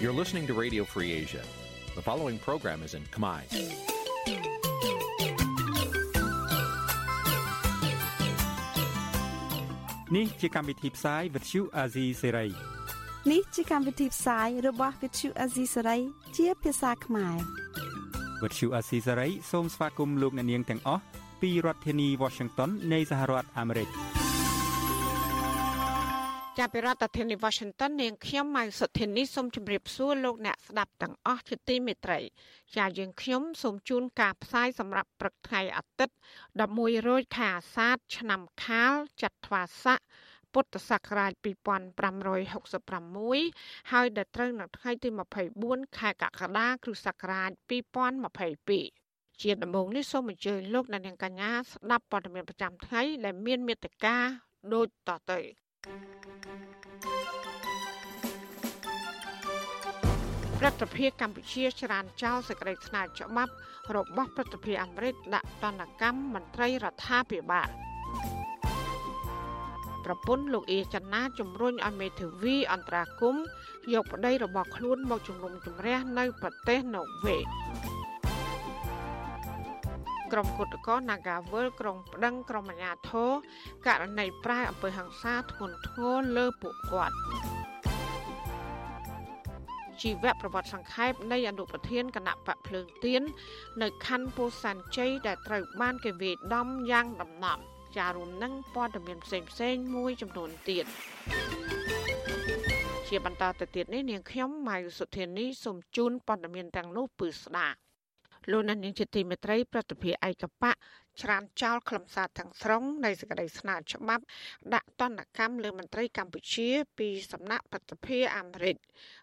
You're listening to Radio Free Asia. The following program is in Khmer. Nǐ chi càm bi tiệp xáy vệt chiu a zì sáy. នេះជាកម្មវិធីផ្សាយរបស់ Vithu Azisari ជាភាសាខ្មែរ វត្តឈូអាស៊ីសេរីសូមស្វាគមន៍លោកអ្នកនាងទាំងអស់ពីរដ្ឋធានី Washington នៃសហរដ្ឋអាមេរិកចាប់ពីរដ្ឋធានី Washington នាងខ្ញុំម៉ៅសុធានីសូមជម្រាបសួរលោកអ្នកស្ដាប់ទាំងអស់ជាទីមេត្រីចាយើងខ្ញុំសូមជូនការផ្សាយសម្រាប់ព្រឹកថ្ងៃអាទិត្យ11រោចខែអាសាឍឆ្នាំខាលចត្វាស័ក ពុទ្ធសករាជ2566ហើយដល់ត្រូវនៅថ្ងៃទី24ខែកក្កដាគ្រិស្តសករាជ2022ជាដំបូងនេះសូមអញ្ជើញលោកអ្នកនាងកញ្ញាស្ដាប់ព័ត៌មានប្រចាំថ្ងៃដែលមានមេត្តាដូចតទៅរដ្ឋាភិបាលកម្ពុជាច្រានចោលសេចក្តីស្នើច្បាប់របស់រដ្ឋាភិបាលអាមេរិកដាក់ទណ្ឌកម្មមន្ត្រីរដ្ឋាភិបាល ប្រពន្ធលោកអៀចនាជំរុញឲ្យមេធាវីអន្តរាគមយកប្តីរបស់ខ្លួនមកជំនុំជម្រះនៅប្រទេសណូវេក្រុមគុតកោ Nagawal ក្រុងប្តឹងក្រុមអាជ្ញាធរករណីប្រែអំពើហិង្សាធ្ងន់ធ្ងរលើពួកគាត់ជីវប្រវត្តិសង្ខេបនៃអនុប្រធានគណៈបកភ្លើងទៀននៅខណ្ឌពោធិ៍សែនជ័យដែលត្រូវបានគេវាយដំយ៉ាងដំណំ ចារួមនឹងព័ត៌មានផ្សេងផ្សេងមួយចំនួនទៀតជាបន្តទៅទៀតនេះនាងខ្ញុំម៉ៅសុធានីសូមជូនព័ត៌មានទាំងនោះពឺស្ដាប់ លោកនាងជាទីមេត្រីប្រតិភិឯកបៈច្រានចោលខ្លឹមសារទាំងស្រុងនៃសេចក្តីស្នើច្បាប់ ដាក់ទណ្ឌកម្មលើមន្ត្រីកម្ពុជា ពីសំណាក់ប្រតិភិអាមេរិក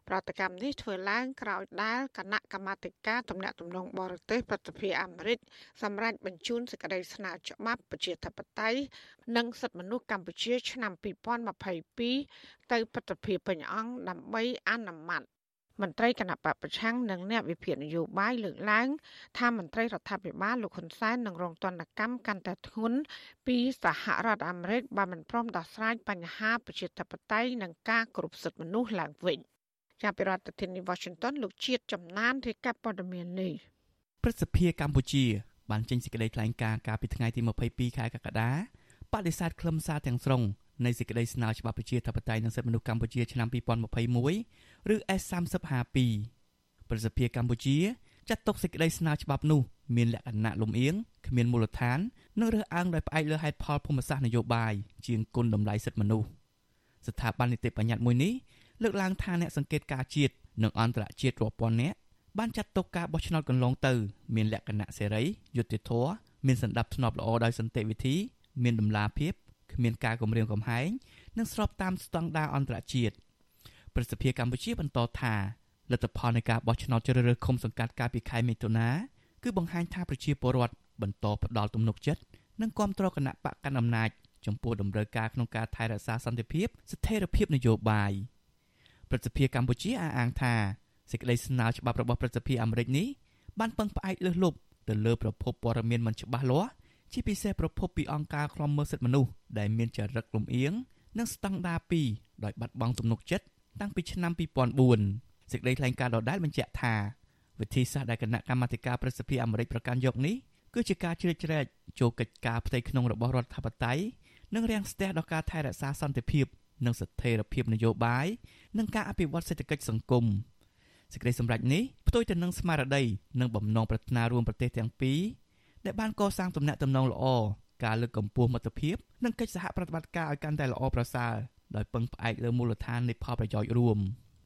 ប្រតិកម្មនេះធ្វើឡើងក្រោយដែលគណៈកម្មាធិការទំនាក់ទំនងបរទេសប្រតិភិអាមេរិកសម្រាប់បញ្ជូនសេចក្តីស្នើច្បាប់ប្រជាធិបតេយ្យនិងសិទ្ធិមនុស្សកម្ពុជា ឆ្នាំ2022ទៅប្រតិភិពេញអង្គដើម្បីអនុម័ត មន្ត្រីគណៈបពប្រឆាំងនិងអ្នកវិភាគនយោបាយលើកឡើង ថាមន្ត្រីរដ្ឋាភិបាលលោកហ៊ុនសែននឹងរងទណ្ឌកម្មកាន់តែធ្ងន់ពីសហរដ្ឋអាមេរិកបើមិនព្រមដោះស្រាយបញ្ហាប្រជាធិបតេយ្យនិងការគ្រប់សិទ្ធិមនុស្សឡើងវិញចាប់ពីរដ្ឋធានី Washington លោកជាតិចំណានរាយការណ៍ព័ត៌មាននេះព្រឹទ្ធសភាកម្ពុជាបានចេញសេចក្តីថ្លែងការណ៍កាលពីថ្ងៃទី22ខែកក្កដាបដិសេធខ្លឹមសារទាំងស្រុង នៃសេចក្តីស្នើច្បាប់ប្រជាធិបតេយ្យនិងសិទ្ធិមនុស្សកម្ពុជាឆ្នាំ2021ឬ S3052 ប្រសិទ្ធភាពកម្ពុជាចាត់ទុកសេចក្តីស្នើច្បាប់នោះមានលក្ខណៈលំអៀងគ្មានមូលដ្ឋាននិងរើសអើងដោយផ្អែកលើហេតុផលភូមិសាស្ត្រនយោបាយជាងគុណតម្លៃសិទ្ធិមនុស្សស្ថាប័ននីតិបញ្ញត្តិមួយនេះលើកឡើងថាអ្នកសង្កេតការជាតិនិងអន្តរជាតិរាប់ពាន់នាក់បានចាត់ទុកការបោះឆ្នោតកន្លងទៅមានលក្ខណៈសេរីយុត្តិធម៌មានសន្តិភាពល្អដោយសន្តិវិធី មានតម្លាភាព គ្មានការគំរាមកំហែងនិងស្របតាមស្តង់ដារអន្តរជាតិប្រសិទ្ធភាពកម្ពុជាបន្តថាលទ្ធផលនៃការបោះឆ្នោតជ្រើសរើសឃុំសង្កាត់កាលពីខែមិថុនាគឺបង្ហាញថាប្រជាពលរដ្ឋបន្តផ្ដល់ទំនុកចិត្តនិងគាំទ្រគណៈបកកណ្ដាលអំណាចចំពោះដំណើរការក្នុងការថែរក្សាសន្តិភាពស្ថិរភាពនយោបាយប្រសិទ្ធភាពកម្ពុជាអះអាងថាសេចក្តីស្នើច្បាប់របស់ប្រសិទ្ធភាពអាមេរិកនេះបានពឹងផ្អែកលើសលប់ទៅលើប្រភពព័ត៌មានមិនច្បាស់លាស់ ជាពិសេសប្រភពពីអង្គការឃ្លាំមើលសិទ្ធិមនុស្សដែលមានចរិតលំអៀងនិងស្តង់ដារ2ដោយបាត់បង់ទំនុកចិត្តតាំងពីឆ្នាំ2004សេចក្តីថ្លែងការណ៍ដដែលបញ្ជាក់ថាវិធីសាស្ត្រដែលគណៈកម្មាធិការប្រសិទ្ធភាពអាមេរិកប្រកាន់យកនេះគឺជាការជ្រៀតជ្រែកចូលកិច្ចការផ្ទៃក្នុងរបស់រដ្ឋាភិបាលនិងរាំងស្ទះដល់ការថែរក្សាសន្តិភាពនិងស្ថិរភាពនយោបាយនិងការអភិវឌ្ឍសេដ្ឋកិច្ចសង្គមសេចក្តីសម្រេចនេះផ្ទុយទៅនឹងស្មារតីនិងបំណងប្រាថ្នារួមប្រទេសទាំងពីរ ដែលបានកសាងទំនាក់ទំនងល្អការលើកកម្ពស់មិត្តភាពនិងកិច្ចសហប្រតិបត្តិការឲ្យកាន់តែល្អប្រសើរដោយពឹងផ្អែកលើមូលដ្ឋាននៃផលប្រយោជន៍រួម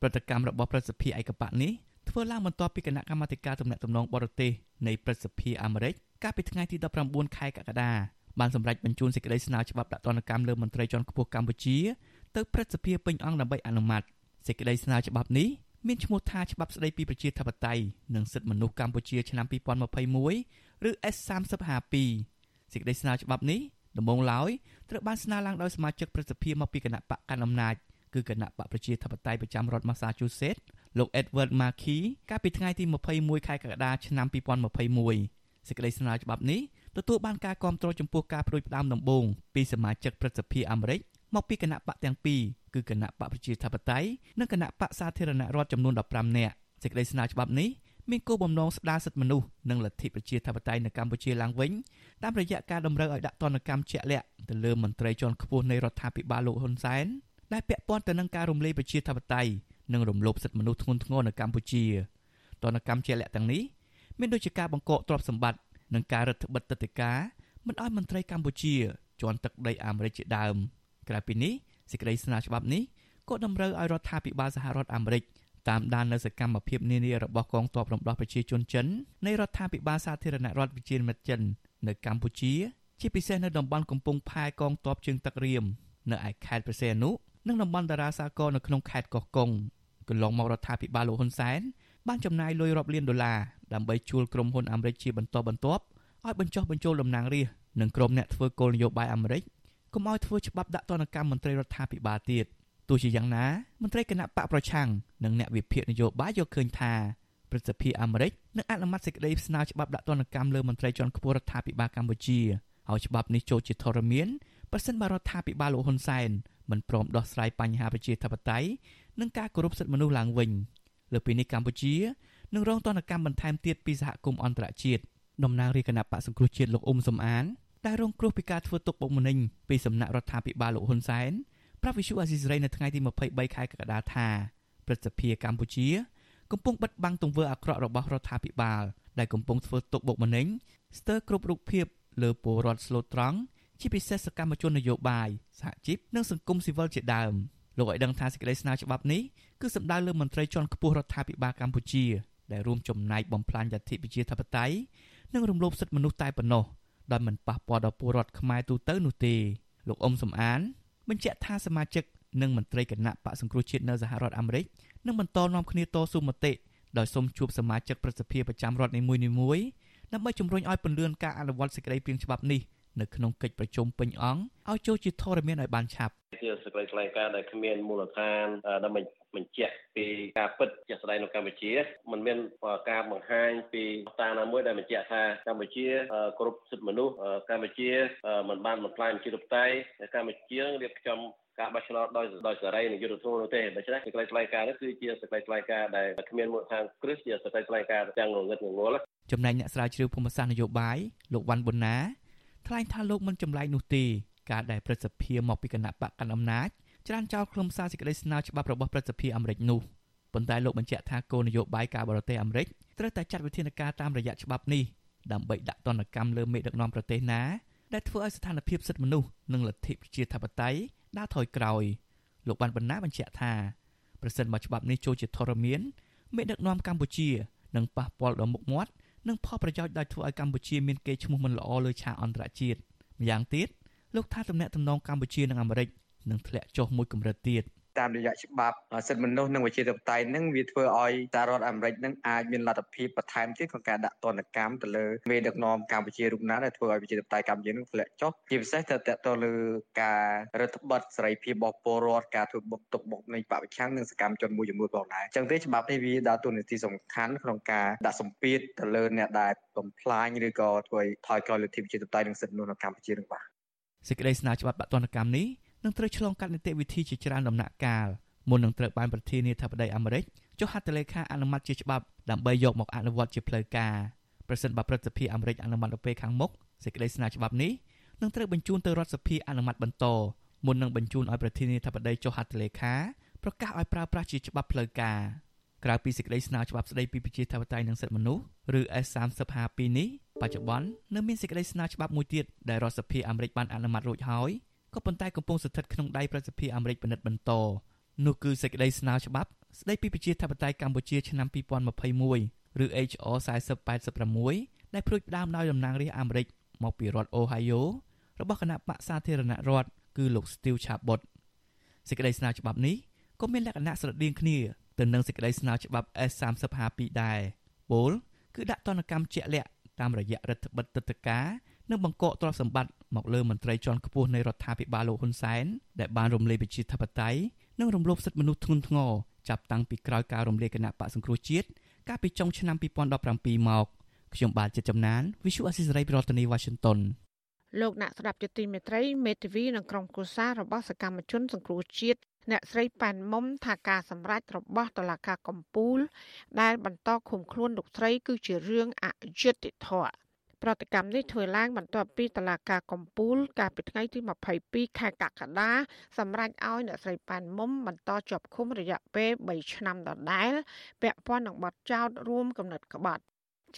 ប្រតិកម្មរបស់ប្រសិទ្ធិឯកបៈនេះធ្វើឡើងបន្ទាប់ពីគណៈកម្មាធិការទំនាក់ទំនងបរទេសនៃប្រសិទ្ធិអាមេរិកកាលពីថ្ងៃទី19ខែកក្កដាបានសម្រេចបញ្ជូនសេចក្តីស្នើច្បាប់ដាក់ទណ្ឌកម្មលើមន្ត្រីជាន់ខ្ពស់កម្ពុជាទៅព្រឹទ្ធសភាពេញអង្គដើម្បីអនុម័តសេចក្តីស្នើច្បាប់នេះមានឈ្មោះថាច្បាប់ស្តីពីប្រជាធិបតេយ្យនិងសិទ្ធិមនុស្សកម្ពុជាឆ្នាំ2021 ឬ S3052 សេចក្តីស្នើច្បាប់នេះដំបូងឡើយត្រូវបានស្នើឡើងដោយសមាជិកប្រសិទ្ធភាពមកពីគណៈបកកណ្ដាលអំណាចគឺគណៈបកប្រជាធិបតេយ្យប្រចាំរដ្ឋ Massachusetts លោក Edward Markey កាលពីថ្ងៃទី21ខែកក្កដាឆ្នាំ2021សេចក្តីស្នើច្បាប់នេះទទួលបានការគាំទ្រចំពោះការប្រួយផ្ដាំដំបូងពីសមាជិកព្រឹទ្ធសភាអាមេរិកមកពីគណៈបកទាំងពីរគឺគណៈបកប្រជាធិបតេយ្យនិងគណៈបកសាធារណរដ្ឋចំនួន15នាក់សេចក្តីស្នើច្បាប់នេះ មានគោលបំណងស្ដារសិទ្ធិមនុស្សនិងលទ្ធិប្រជាធិបតេយ្យនៅកម្ពុជាឡើងវិញតាមរយៈការតម្រូវឲ្យដាក់ទណ្ឌកម្មជាក់លាក់ទៅលើមន្ត្រីជាន់ខ្ពស់នៃរដ្ឋាភិបាលលោកហ៊ុនសែនដែលពាក់ព័ន្ធទៅនឹងការរំលាយប្រជាធិបតេយ្យនិងរំលោភសិទ្ធិមនុស្សធ្ងន់ធ្ងរនៅកម្ពុជាទណ្ឌកម្មជាក់លាក់ទាំងនេះមានដូចជាការបង្កកទ្រព្យសម្បត្តិនិងការរដ្ឋបិទទឹកដីកាមិនឲ្យមន្ត្រីកម្ពុជាជន់ទឹកដីអាមេរិកជាដើមក្រៅពីនេះសេចក្តីស្នើច្បាប់នេះក៏តម្រូវឲ្យរដ្ឋាភិបាលសហរដ្ឋអាមេរិក តាមដាននៅសកម្មភាពនានារបស់កងទ័ពរំដោះប្រជាជនចិននៃរដ្ឋាភិបាលសាធារណរដ្ឋវិជាមិត្តចិននៅកម្ពុជា ជាពិសេសនៅតំបន់កំពង់ផែកងទ័ពជើងទឹករៀមនៅឯខេត្តព្រះសីហនុនិងតំបន់តារាសាគរនៅក្នុងខេត្តកោះកុងកន្លងមករដ្ឋាភិបាលលោកហ៊ុនសែនបានចំណាយលុយរាប់លានដុល្លារដើម្បីជួលក្រុមហ៊ុនអាមេរិកជាបន្តបន្ទាប់ឲ្យបញ្ចុះបញ្ចូលតំណាងរាស្ត្រនិងក្រុមអ្នកធ្វើគោលនយោបាយអាមេរិកកុំឲ្យធ្វើច្បាប់ដាក់ទណ្ឌកម្មមន្ត្រីរដ្ឋាភិបាលទៀត ទោះជាយ៉ាងណាមន្ត្រីគណៈបកប្រឆាំងនិងអ្នកវិភាគនយោបាយយកឃើញថាព្រឹទ្ធសភាអាមេរិកនឹងអនុម័តសេចក្តីស្នើច្បាប់ដាក់ទណ្ឌកម្មលើមន្ត្រីជាន់ខ្ពស់រដ្ឋាភិបាលកម្ពុជាហើយច្បាប់នេះចូលជាធរមានប្រសិនបើរដ្ឋាភិបាលលោកហ៊ុនសែនមិនព្រមដោះស្រាយបញ្ហាប្រជាធិបតេយ្យនិងការគោរពសិទ្ធិមនុស្សឡើងវិញលើពីនេះកម្ពុជានឹងរងទណ្ឌកម្មបន្ថែមទៀតពីសហគមន៍អន្តរជាតិតំណាងរាជគណៈបកសង្គ្រោះជាតិលោកអ៊ុំសំអានដែលរងគ្រោះពីការធ្វើទុកបុកម្នេញពីសំណាក់រដ្ឋាភិបាលលោកហ៊ុនសែន ប្រាប់វិសុអាស៊ីសេរីនៅថ្ងៃទី23ខែកក្កដាថាព្រឹទ្ធសភាកម្ពុជា កំពុងបិទបាំងទង្វើអាក្រក់របស់រដ្ឋាភិបាលដែលកំពុងធ្វើទុកបុកម្នេញស្ទើរគ្រប់រូបភាពលើពលរដ្ឋស្លូតត្រង់ជាពិសេសសកម្មជននយោបាយសហជីពនិងសង្គមស៊ីវិលជាដើមលោកឲ្យដឹងថាសេចក្តីស្នើច្បាប់នេះគឺសំដៅលើមន្ត្រីជាន់ខ្ពស់រដ្ឋាភិបាលកម្ពុជាដែលរួមចំណែកបំផ្លាញលទ្ធិប្រជាធិបតេយ្យនិងរំលោភសិទ្ធិមនុស្សតែប៉ុណ្ណោះដោយមិនប៉ះពាល់ដល់ពលរដ្ឋខ្មែរទូទៅនោះទេលោកអ៊ុំសំអាន បញ្ជាក់ថាសមាជិកនិងមន្ត្រីគណៈបកសង្គ្រោះជាតិនៅសហរដ្ឋអាមេរិកនឹងបន្តនាំគ្នាតស៊ូមតិដោយសូមជួបសមាជិកប្រសិទ្ធភាពប្រចាំរដ្ឋនីមួយៗដើម្បីជំរុញឲ្យពន្លឿនការអនុវត្តសេចក្តីព្រាងច្បាប់នេះ នៅក្នុងកិច្ចប្រជុំពេញអង្គឲ្យចូលជាធរមានឲ្យបានឆាប់ជាសេចក្តីថ្លែងការណ៍ដែលគ្មានមូលដ្ឋានដើម្បីបញ្ជាក់ពីការពិតជាក់ស្ដែងនៅកម្ពុជាมันមានការបង្ហាញពីតាណាមួយដែលបញ្ជាក់ថាកម្ពុជាគ្រប់សិទ្ធិមនុស្សកម្ពុជាមិនបានបំផ្លាញប្រជាធិបតេយ្យកម្ពុជារៀបចំការបោះឆ្នោតដោយដោយសេរីនិងយុត្តិធម៌នោះទេដូច្នេះសេចក្តីថ្លែងការណ៍នេះគឺជាសេចក្តីថ្លែងការណ៍ដែលគ្មានមូលដ្ឋានគ្រឹះជាសេចក្តីថ្លែងការណ៍ទាំងងងឹតងងល់ចំណែកអ្នកស្រាវជ្រាវភូមិសាស្ត្រនយោបាយលោកវ៉ាន់ប៊ុនណា ថ្លែងថាលោកមិនចម្លែកនោះទេការដែលព្រឹទ្ធសភាមកពីគណៈបកកណ្ដាលអំណាចច្រានចោលខ្លឹមសារសេចក្តីស្នើច្បាប់របស់ព្រឹទ្ធសភាអាមេរិកនោះប៉ុន្តែលោកបញ្ជាក់ថាគោលនយោបាយការបរទេសអាមេរិកត្រូវតែចាត់វិធានការតាមរយៈច្បាប់នេះដើម្បីដាក់ទណ្ឌកម្មលើមេដឹកនាំប្រទេសណាដែលធ្វើឲ្យស្ថានភាពសិទ្ធិមនុស្សនិងលទ្ធិប្រជាធិបតេយ្យដើរថយក្រោយលោកបានបណ្ណាបញ្ជាក់ថាប្រសិនបើច្បាប់នេះចូលជាធរមានមេដឹកនាំកម្ពុជានឹងប៉ះពាល់ដល់មុខមាត់ និងផលប្រយោជន៍ដែលធ្វើឲ្យកម្ពុជាមានកេរ្តិ៍ឈ្មោះមិនល្អលើឆាកអន្តរជាតិម្យ៉ាងទៀតលោកថាទំនាក់ទំនងកម្ពុជានិងអាមេរិកនឹងធ្លាក់ចុះមួយកម្រិតទៀត។ តាមរយៈច្បាប់សិទ្ធិមនុស្សនិងវិជាធិបតេយ្យនឹងវាធ្វើឲ្យសហរដ្ឋអាមេរិកនឹងអាចមានលទ្ធភាពបន្ថែមទៀតក្នុងការដាក់ទណ្ឌកម្មទៅលើមេដឹកនាំកម្ពុជារូបណាដែលធ្វើឲ្យវិជាធិបតេយ្យកម្ពុជានឹងធ្លាក់ចុះជាពិសេសទៅតទៅលើការរដ្ឋបတ်សេរីភាពរបស់ពលរដ្ឋការធ្វើបុកទុកបុកនៃបពប្រឆាំងនិងសកម្មជនមួយចំនួនផងដែរអញ្ចឹងទេច្បាប់នេះវាដើរតួនាទីសំខាន់ក្នុងការដាក់សម្ពាធទៅលើអ្នកដែលបំផ្លាញឬក៏ធ្វើឲ្យថយក្រោយលទ្ធិប្រជាធិបតេយ្យនិងសិទ្ធិមនុស្សនៅកម្ពុជានឹងបាទសេចក្តីស្នើច្បាប់ដាក់ទណ្ឌកម្មនេះ នឹងត្រូវឆ្លងកាត់នីតិវិធីជាច្រើនដំណាក់កាលមុននឹងត្រូវបានប្រធានាធិបតីអាមេរិកចុះហត្ថលេខាអនុម័តជាច្បាប់ដើម្បីយកមកអនុវត្តជាផ្លូវការប្រសិនបើព្រឹទ្ធសភាអាមេរិកអនុម័តនៅពេលខាងមុខសេចក្តីស្នើច្បាប់នេះនឹងត្រូវបញ្ជូនទៅរដ្ឋសភាអនុម័តបន្តមុននឹងបញ្ជូនឲ្យប្រធានាធិបតីចុះហត្ថលេខាប្រកាសឲ្យប្រើប្រាស់ជាច្បាប់ផ្លូវការក្រៅពីសេចក្តីស្នើច្បាប់ស្តីពីប្រជាធិបតេយ្យនិងសិទ្ធិមនុស្សឬ S3052 នេះបច្ចុប្បន្ននៅមានសេចក្តីស្នើច្បាប់មួយទៀតដែលរដ្ឋសភាអាមេរិកបានអនុម័តរួចហើយ ក៏ប៉ុន្តែកំពុងស្ថិតក្នុងដៃប្រសិទ្ធភាពអាមេរិកពិនិត្យបន្តនោះគឺសេចក្តីស្នើច្បាប់ស្តីពីប្រជាធិបតេយ្យកម្ពុជាឆ្នាំ2021ឬ HR 4086ដែលព្រួយផ្ដើមដោយតំណាងរាស្ត្រអាមេរិកមកពីរដ្ឋ Ohio របស់គណៈបកសាធារណរដ្ឋគឺលោក Steve Chabot សេចក្តីស្នើច្បាប់នេះក៏មានលក្ខណៈស្រដៀងគ្នាទៅនឹងសេចក្តីស្នើច្បាប់ S3052 ដែរពលគឺដាក់ទណ្ឌកម្មជាក់លាក់តាមរយៈរដ្ឋបិទទឹកតការ និងបង្កកទ្រព្យសម្បត្តិមកលើមន្ត្រីជាន់ខ្ពស់នៃរដ្ឋាភិបាលលោកហ៊ុនសែនដែលបានរំលាយប្រជាធិបតេយ្យនិងរំលោភសិទ្ធិមនុស្សធ្ងន់ធ្ងរចាប់តាំងពីក្រោយការរំលាយគណៈបកសង្គ្រោះជាតិកាលពីចុងឆ្នាំ2017មកខ្ញុំបាទជាចំណាន Visual Assisray ប្រធានាទី Washington លោកអ្នកស្ដាប់ជាទីមេត្រីមេធាវីនិងក្រុមគូសាររបស់សកម្មជនសង្គ្រោះជាតិអ្នកស្រីប៉ែនមុំថាការសម្រេចរបស់តុលាការកំពូល ដែលបន្តឃុំខ្លួនលោកស្រីគឺជារឿងអយុត្តិធម៌ ប្រតិកម្មនេះធ្វើឡើងបន្ទាប់ពីតឡាការកំពូល កាលពីថ្ងៃទី22ខែកក្កដាសម្រេចឲ្យអ្នកស្រីប៉ែនមុំបន្តជាប់ឃុំរយៈពេល3ឆ្នាំដដែលពាក់ព័ន្ធនឹងបទចោទរួមកំណត់ក្បត់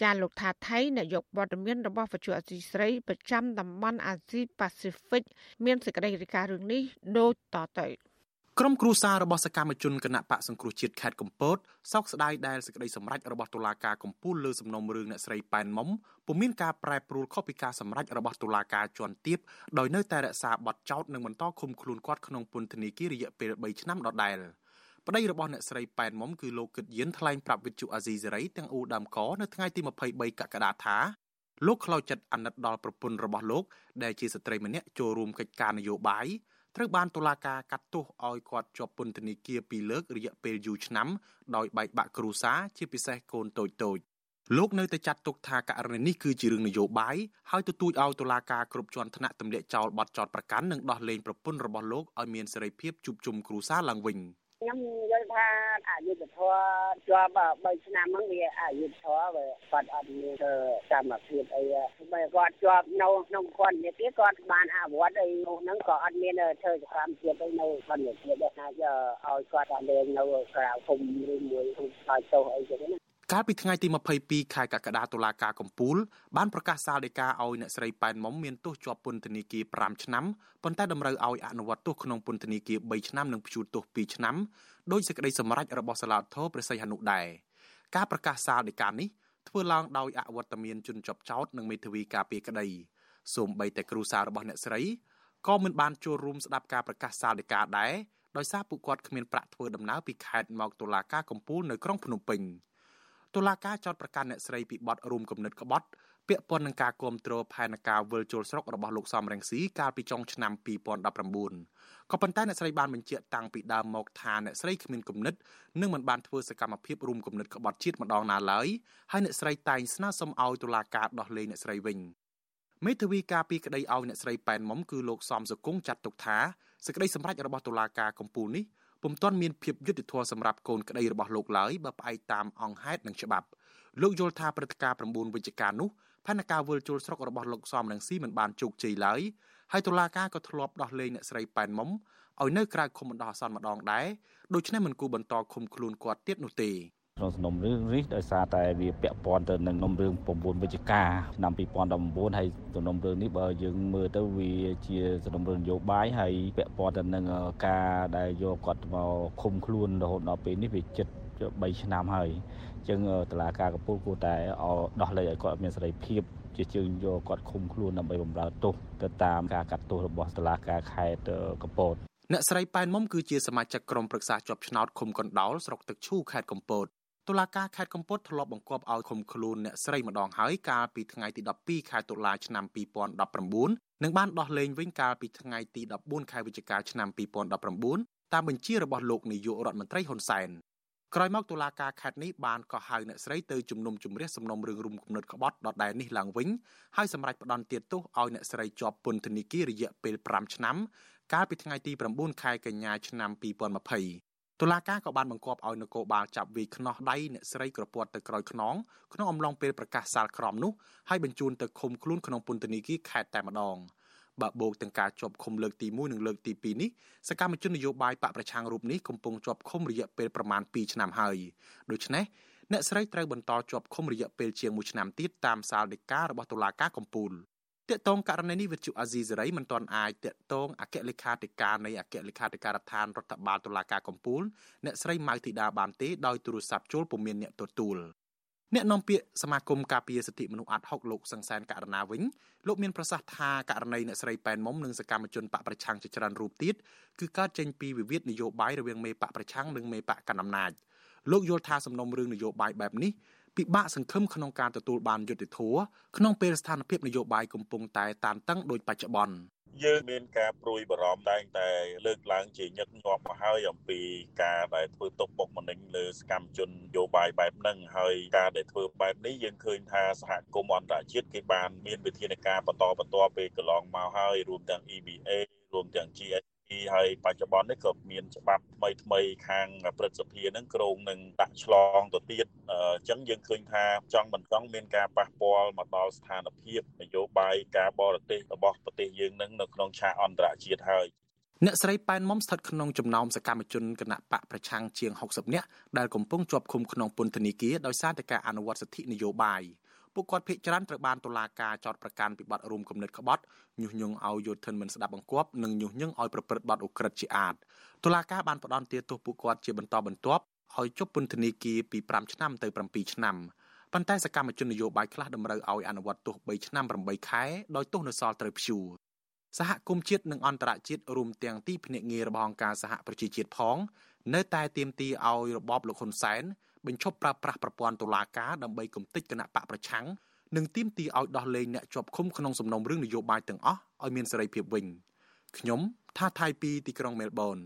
ចាលោកថាថៃនាយកវត្តមានរបស់វិទ្យុអសីស្រីប្រចាំតំបន់អាស៊ីប៉ាស៊ីហ្វិកមានសេចក្តីរាយការណ៍រឿងនេះដូចតទៅ ក្រុមគ្រួសាររបស់សកម្មជនគណៈបកសង្គ្រោះជាតិខេត្តកំពតសោកស្ដាយដែលសេចក្តីសម្រេចរបស់តុលាការកំពូលលើសំណុំរឿងអ្នកស្រីប៉ែនមុំពុំមានការប្រែប្រួលខុសពីការសម្រេចរបស់តុលាការជាន់ទាបដោយនៅតែរក្សាបទចោទនិងបន្តឃុំខ្លួនគាត់ក្នុងពន្ធនាគាររយៈពេល3ឆ្នាំដដែលប្តីរបស់អ្នកស្រីប៉ែនមុំគឺលោកគិតយានថ្លែងប្រាប់វិទ្យុអាស៊ីសេរីទាំងអ៊ូដើមកនៅថ្ងៃទី23កក្កដាថាលោកខ្លោចចិត្តអាណិតដល់ប្រពន្ធរបស់លោកដែលជាស្ត្រីម្នាក់ចូលរួមកិច្ចការនយោបាយ ត្រូវបានតុលាការកាត់ទោសឲ្យគាត់ជាប់ពន្ធនាគារពីរលើករយៈពេលយូរឆ្នាំដោយបែកបាក់គ្រួសារជាពិសេសកូនតូចតូចលោកនៅតែចាត់ទុកថាករណីនេះគឺជារឿងនយោបាយហើយទទូចឲ្យតុលាការគ្រប់ជាន់ថ្នាក់ទម្លាក់ចោលបទចោទប្រកាន់និងដោះលែងប្រពន្ធរបស់លោកឲ្យមានសេរីភាពជួបជុំគ្រួសារឡើងវិញ។ ខ្ញុំយល់ថាអយុធធម៌ជាប់3ឆ្នាំហ្នឹងវាអយុធធម៌វាគាត់អត់មានកម្មភាពអីបើគាត់ជាប់នៅក្នុងគាត់នេះទៀតគាត់បានអវត្តអីនោះហ្នឹងក៏អត់មានធ្វើសកម្មភាពអីនៅគាត់នេះទៀតដែរថាឲ្យគាត់តែលេងនៅក្រៅភូមិឬមួយឲ្យទោសអីចឹងណា កាលពីថ្ងៃទី22ខែកក្កដាតុលាការកំពូលបានប្រកាសសាលដីកាឲ្យអ្នកស្រីប៉ែនមុំមានទោសជាប់ពន្ធនាគារ5ឆ្នាំប៉ុន្តែតម្រូវឲ្យអនុវត្តទោសក្នុងពន្ធនាគារ3ឆ្នាំនិងព្យួរទោស2ឆ្នាំដោយសេចក្តីសម្រេចរបស់សាលាធរព្រះសីហនុដែរការប្រកាសសាលដីកានេះធ្វើឡើងដោយអវត្តមានជនជាប់ចោតនិងមេធាវីការពារក្តីសូម្បីតែគ្រូសារបស់អ្នកស្រីក៏មិនបានចូលរួមស្ដាប់ការប្រកាសសាលដីកាដែរដោយសារពួកគាត់គ្មានប្រាក់ធ្វើដំណើរពីខេត្តមកតុលាការកំពូលនៅក្រុងភ្នំពេញ។ តុលាការចោទប្រកាន់អ្នកស្រីពីបទរួមគំនិតក្បត់ពាក់ព័ន្ធនឹងការគ្រប់គ្រងផែនការវិលជុលស្រុករបស់លោកសំរងស៊ីកាលពីចុងឆ្នាំ2019ក៏ប៉ុន្តែអ្នកស្រីបានបញ្ជាក់តាំងពីដើមមកថាអ្នកស្រីគ្មានគំនិតនិងមិនបានធ្វើសកម្មភាពរួមគំនិតក្បត់ជាតិម្ដងណាឡើយហើយអ្នកស្រីតែងស្នើសុំឲ្យតុលាការដោះលែងអ្នកស្រីវិញមេធាវីការពីក្តីឲ្យអ្នកស្រីប៉ែនមុំគឺលោកសំសុគង្គចាត់ទុកថាសេចក្តីសម្រេចរបស់តុលាការកំពូលនេះ ពុំទាន់មានភាពយុត្តិធម៌សម្រាប់កូនក្តីរបស់លោកឡើយបើផ្អែកតាមអង្គហេតុនិងច្បាប់លោកយល់ថាព្រឹត្តិការណ៍9វិច្ឆិកានោះផែនការវិលជុលស្រុករបស់លោកសំរងស៊ីមិនបានជោគជ័យឡើយហើយតុលាការក៏ធ្លាប់ដោះលែងអ្នកស្រីប៉ែនមុំឲ្យនៅក្រៅឃុំបណ្ដោះអាសន្នម្ដងដែរដូច្នេះមិនគួរបន្តឃុំខ្លួនគាត់ទៀតនោះទេ ក្នុងសំណុំរឿងនេះដោយសារតែវាពាក់ព័ន្ធទៅនឹងសំណុំរឿង9វិច្ឆិកាឆ្នាំ2019ហើយសំណុំរឿងនេះបើយើងមើលទៅវាជាសំណុំរឿងនយោបាយហើយពាក់ព័ន្ធទៅនឹងការដែលយកគាត់មកឃុំខ្លួនរហូតដល់ពេលនេះវាជិត3ឆ្នាំហើយអញ្ចឹងតឡាការកពូលគួរតែដោះលែងឲ្យគាត់មានសេរីភាពជាជើងយកគាត់ឃុំខ្លួនដើម្បីបម្រើទោសទៅតាមការកាត់ទោសរបស់តឡាការខេត្តកំពតអ្នកស្រីប៉ែនមុំគឺជាសមាជិកក្រុមប្រឹក្សាជាប់ឆ្នោតឃុំកណ្ដោលស្រុកទឹកឈូខេត្តកំពត តុលាការខេត្តកំពតធ្លាប់បង្គាប់ឲ្យឃុំខ្លួនអ្នកស្រីម្ដងហើយកាលពីថ្ងៃទី12ខែតុលាឆ្នាំ2019និងបានដោះលែងវិញកាលពីថ្ងៃទី14ខែវិច្ឆិកាឆ្នាំ2019តាមបញ្ជារបស់លោកនាយករដ្ឋមន្ត្រីហ៊ុនសែនក្រោយមកតុលាការខេត្តនេះបានកោះហៅអ្នកស្រីទៅជំនុំជម្រះសំណុំរឿងរុំគំនិតក្បត់ដដែលនេះឡើងវិញហើយសម្រេចផ្តន្ទាទោសឲ្យអ្នកស្រីជាប់ពន្ធនាគាររយៈពេល5ឆ្នាំកាលពីថ្ងៃទី9ខែកញ្ញាឆ្នាំ2020 តុលាការក៏បានបង្គាប់ឲ្យនគរបាលចាប់វាយខ្នោះដៃអ្នកស្រីក្រពាត់ទៅក្រោយខ្នងក្នុងអំឡុងពេលប្រកាសសាលក្រមនោះហើយបញ្ជូនទៅឃុំខ្លួនក្នុងពន្ធនាគារខេត្តតែម្ដងបើបូកទាំងការជាប់ឃុំលើកទី1និងលើកទី2នេះសកម្មជននយោបាយបកប្រឆាំងរូបនេះកំពុងជាប់ឃុំរយៈពេលប្រមាណ2ឆ្នាំហើយដូច្នេះអ្នកស្រីត្រូវបន្តជាប់ឃុំរយៈពេលជាង1ឆ្នាំទៀតតាមសាលដីការបស់តុលាការកំពូល តកតងករណីនេះវិទ្យុអាស៊ីសេរីមិនទាន់អាចតកតងអគ្គលេខាធិការនៃអគ្គលេខាធិការដ្ឋានរដ្ឋបាលតុលាការកំពូលអ្នកស្រីម៉ៅធីតាបានទេដោយទូរស័ព្ទចូលពុំមានអ្នកទទួលអ្នកនាំពាក្យសមាគមការពារសិទ្ធិមនុស្សអាត់ហុកលោកសង្សានករណាវិញលោកមានប្រសាសន៍ថាករណីអ្នកស្រីប៉ែនមុំនិងសកម្មជនបកប្រឆាំងជាច្រើនរូបទៀតគឺកើតចេញពីវិវាទនយោបាយរវាងមេបកប្រឆាំងនិងមេបកកណ្ដាលអំណាចលោកយល់ថាសំណុំរឿងនយោបាយបែបនេះ ពិបាកសង្ឃឹមក្នុងការទទួលបានយុត្តិធម៌ក្នុងពេលស្ថានភាពនយោបាយកំពុងតែតានតឹងដោយបច្ចុប្បន្នយើងមានការព្រួយបារម្ភតែងតែលើកឡើងជាញឹកញាប់មកហើយអំពីការដែលធ្វើទុកបុកម្នេញលើសកម្មជននយោបាយបែបហ្នឹងហើយការដែលធ្វើបែបនេះយើងឃើញថាសហគមន៍អន្តរជាតិគេបានមានវិធានការបន្តបន្តពេលកន្លងមកហើយរួមទាំង EBA រួមទាំង GS ហើយបច្ចុប្បន្ននេះក៏មានច្បាប់ថ្មីថ្មីខាងព្រឹទ្ធសភានឹងក្រងនឹងដាក់ឆ្លងទៅទៀតអញ្ចឹងយើងឃើញថាចង់មិនចង់មានការប៉ះពាល់មកដល់ស្ថានភាពនយោបាយការបរទេសរបស់ប្រទេសយើងនឹងនៅក្នុងឆាកអន្តរជាតិហើយអ្នកស្រីប៉ែនមុំស្ថិតក្នុងចំណោមសកម្មជនគណៈបកប្រឆាំងជាង60នាក់ដែលកំពុងជាប់ឃុំក្នុងពន្ធនាគារដោយសារតែការអនុវត្តសិទ្ធិនយោបាយ ពួកគាត់ភ័យច្រើនត្រូវបានតុលាការចោទប្រកាន់ពីបទរួមគំនិតក្បត់ញុះញង់ឲ្យយោធិនមិនស្ដាប់បង្គាប់និងញុះញង់ឲ្យប្រព្រឹត្តបទឧក្រិដ្ឋជាអាតតុលាការបានផ្តន្ទាទោសពួកគាត់ជាបន្តបន្ទាប់ឲ្យជប់ពន្ធនាគារពី5ឆ្នាំទៅ7ឆ្នាំប៉ុន្តែសកម្មជននយោបាយខ្លះតម្រូវឲ្យអនុវត្តទោស3ឆ្នាំ8ខែដោយទោសនៅសល់ត្រូវព្យួរសហគមន៍ជាតិនិងអន្តរជាតិរួមទាំងទីភ្នាក់ងាររបស់អង្គការសហប្រជាជាតិផង នៅតែទាមទារឲ្យរបបលោកហ៊ុនសែន បញ្ឈប់ប្រើប្រាស់ប្រព័ន្ធតុលាការដើម្បីគំទេចគណៈបកប្រឆាំងនិងទាមទារឲ្យដោះលែងអ្នកជាប់ឃុំក្នុងសំណុំរឿងនយោបាយទាំងអស់ឲ្យមានសេរីភាពវិញខ្ញុំថាថៃពីទីក្រុងមែលប៊ន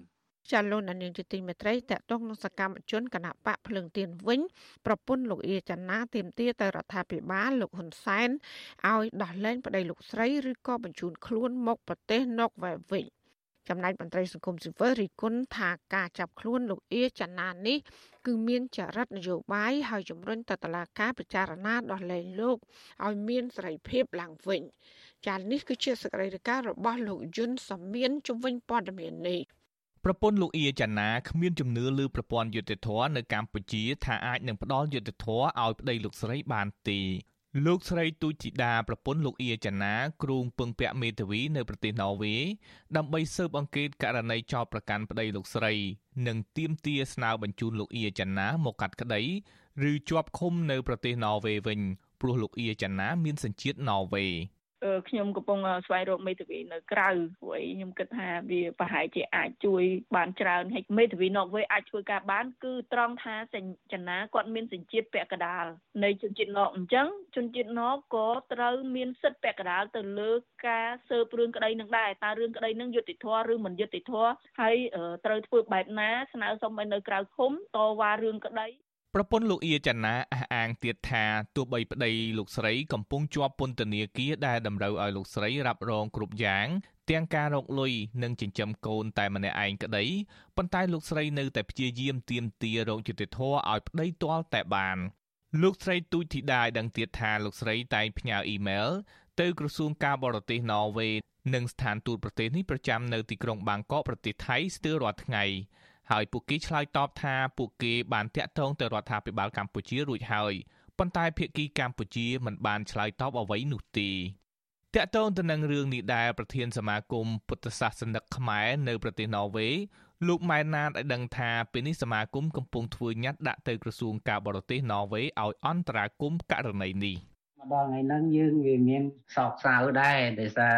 ចាលោកនាងជាទីមេត្រីតកតងនឹងសកម្មជនគណៈបកភ្លើងទៀនវិញប្រពន្ធលោកអៀចាណាទៀមទាទៅរដ្ឋាភិបាលលោកហ៊ុនសែនឲ្យដោះលែងប្តីលោកស្រីឬក៏បញ្ជូនខ្លួនមកប្រទេសណុកវ៉ែវិញ ចំណែកមន្ត្រីសង្គមស៊ីវិលរីគុណថាការចាប់ខ្លួនលោកអៀចាណានេះ គឺមានចរិតនយោបាយហើយជំរុញទៅតុលាការពិចារណាដោះលែងលោកឲ្យមានសេរីភាពឡើងវិញចា៎នេះគឺជាសកម្មភាពរបស់លោកយុនសាមៀនជំវិញព័ត៌មាននេះប្រពន្ធលោកអៀចាណាគ្មានជំនឿលើប្រព័ន្ធយុតិធធនៅកម្ពុជាថាអាចនឹងផ្ដល់យុតិធធឲ្យប្តីលោកស្រីបានទេ លោកស្រីទូចធីតាប្រពន្ធលោកអៀចាណាគ្រូងពឹងពាក់មេធាវីនៅប្រទេសណ័រវេសដើម្បីស៊ើបអង្កេតករណីចោទប្រកាន់ប្តីលោកស្រី និងទាមទារស្នើបញ្ជូនលោកអៀចាណាមកកាត់ក្តីឬជាប់ឃុំនៅប្រទេសណ័រវេសវិញព្រោះលោកអៀចាណាមានសញ្ជាតិណ័រវេស ខ្ញុំកំពុងស្វែងរកមេធាវីនៅក្រៅព្រោះខ្ញុំគិតថាវាប្រហែលជាអាចជួយបានច្រើនហើយមេធាវីនកវេអាចធ្វើការបាន គឺត្រង់ថាចនាគាត់មានសញ្ជាតិពាក់កដាលនៃជនជាតិនកអញ្ចឹងជនជាតិនកក៏ត្រូវមានសិទ្ធិពាក់កដាលទៅលើការស៊ើបរឿងក្តីនឹងដែរតើរឿងក្តីនឹងយុត្តិធម៌ឬមិនយុត្តិធម៌ហើយត្រូវធ្វើបែបណាស្នើសុំឲ្យនៅក្រៅឃុំតវ៉ារឿងក្តី ប្រពន្ធលោកអៀចាណាអះអាងទៀតថាទោះបីប្តីលោកស្រីកំពុងជាប់ពន្ធនាគារដែលតម្រូវឲ្យលោកស្រីរ៉ាប់រងគ្រប់យ៉ាងទាំងការរកលុយនិងចិញ្ចឹមកូនតែម្នាក់ឯងក្តីប៉ុន្តែលោកស្រីនៅតែព្យាយាមទាមទាររកយុត្តិធម៌ឲ្យប្តីទាល់តែបានលោកស្រីទូចធីតាឲ្យដឹងទៀតថាលោកស្រីតែងផ្ញើអ៊ីមែលទៅក្រសួងការបរទេសណ័រវេសនិងស្ថានទូតប្រទេសនេះប្រចាំនៅទីក្រុងបាងកកប្រទេសថៃស្ទើររាល់ថ្ងៃ ហើយពួកគេឆ្លើយតបថាពួកគេបានតាក់ទងទៅរដ្ឋាភិបាលកម្ពុជារួចហើយប៉ុន្តែភាគីកម្ពុជាមិនបានឆ្លើយតបអ្វីនោះទេតាក់ទងទៅនឹងរឿងនេះដែរប្រធានសមាគមពុទ្ធសាសនិកខ្មែរនៅប្រទេសណ័រវេសលោកម៉ែនណាតឲ្យដឹងថាពេលនេះសមាគមកំពុងធ្វើញត្តិដាក់ទៅក្រសួងការបរទេសណ័រវេសឲ្យអន្តរាគមន៍ករណីនេះ មកដល់ថ្ងៃហ្នឹងយើងវាមានសោកសៅដែរដោយសារ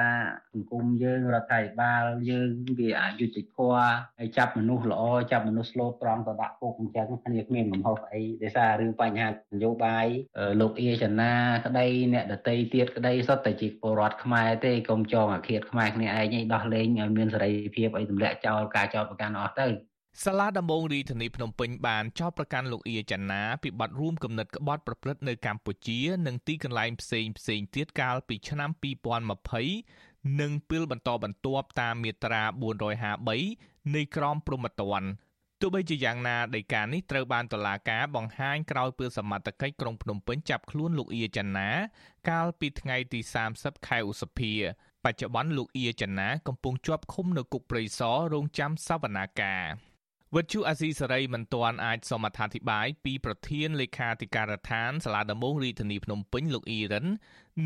សង្គមយើងរដ្ឋាភិបាលយើងវាអយុត្តិធម៌ហើយចាប់មនុស្សល្អចាប់មនុស្សស្លូតត្រង់ទៅដាក់គុកអញ្ចឹងគ្នាគ្មានកំហុសអីដោយសាររឿងបញ្ហានយោបាយលោកអៀចនាក្តីអ្នកដតីទៀតក្តីសុទ្ធតែជាពលរដ្ឋខ្មែរទេកុំចងអាឃាតខ្មែរគ្នាឯងឯងដោះលែងឲ្យមានសេរីភាពឲ្យទម្លាក់ចោលការចោទប្រកាន់អស់ទៅ សាលាដំបងរាជធានីភ្នំពេញបានចោទប្រកាន់លោកអៀចាណាពីបទរួមគំនិតក្បត់ប្រព្រឹត្តនៅកម្ពុជានិងទីកន្លែងផ្សេងផ្សេងទៀតកាលពីឆ្នាំ2020និងពេលបន្តបន្ទាប់តាមមាត្រា453នៃក្រមព្រហ្មទណ្ឌទោះបីជាយ៉ាងណាដីកានេះត្រូវបានតុលាការបង្ហាញក្រោយពេលសមត្ថកិច្ចក្រុងភ្នំពេញចាប់ខ្លួនលោកអៀចាណាកាលពីថ្ងៃទី30ខែឧសភាបច្ចុប្បន្នលោកអៀចាណាកំពុងជាប់ឃុំនៅគុកព្រៃសររងចាំសវនាការ វិទ្យុអាស៊ីសេរីមិនទាន់អាចសមត្ថាធិប្បាយពីប្រធានលេខាធិការដ្ឋានសាលាដំបងរាជធានីភ្នំពេញលោកអ៊ីរ៉ាន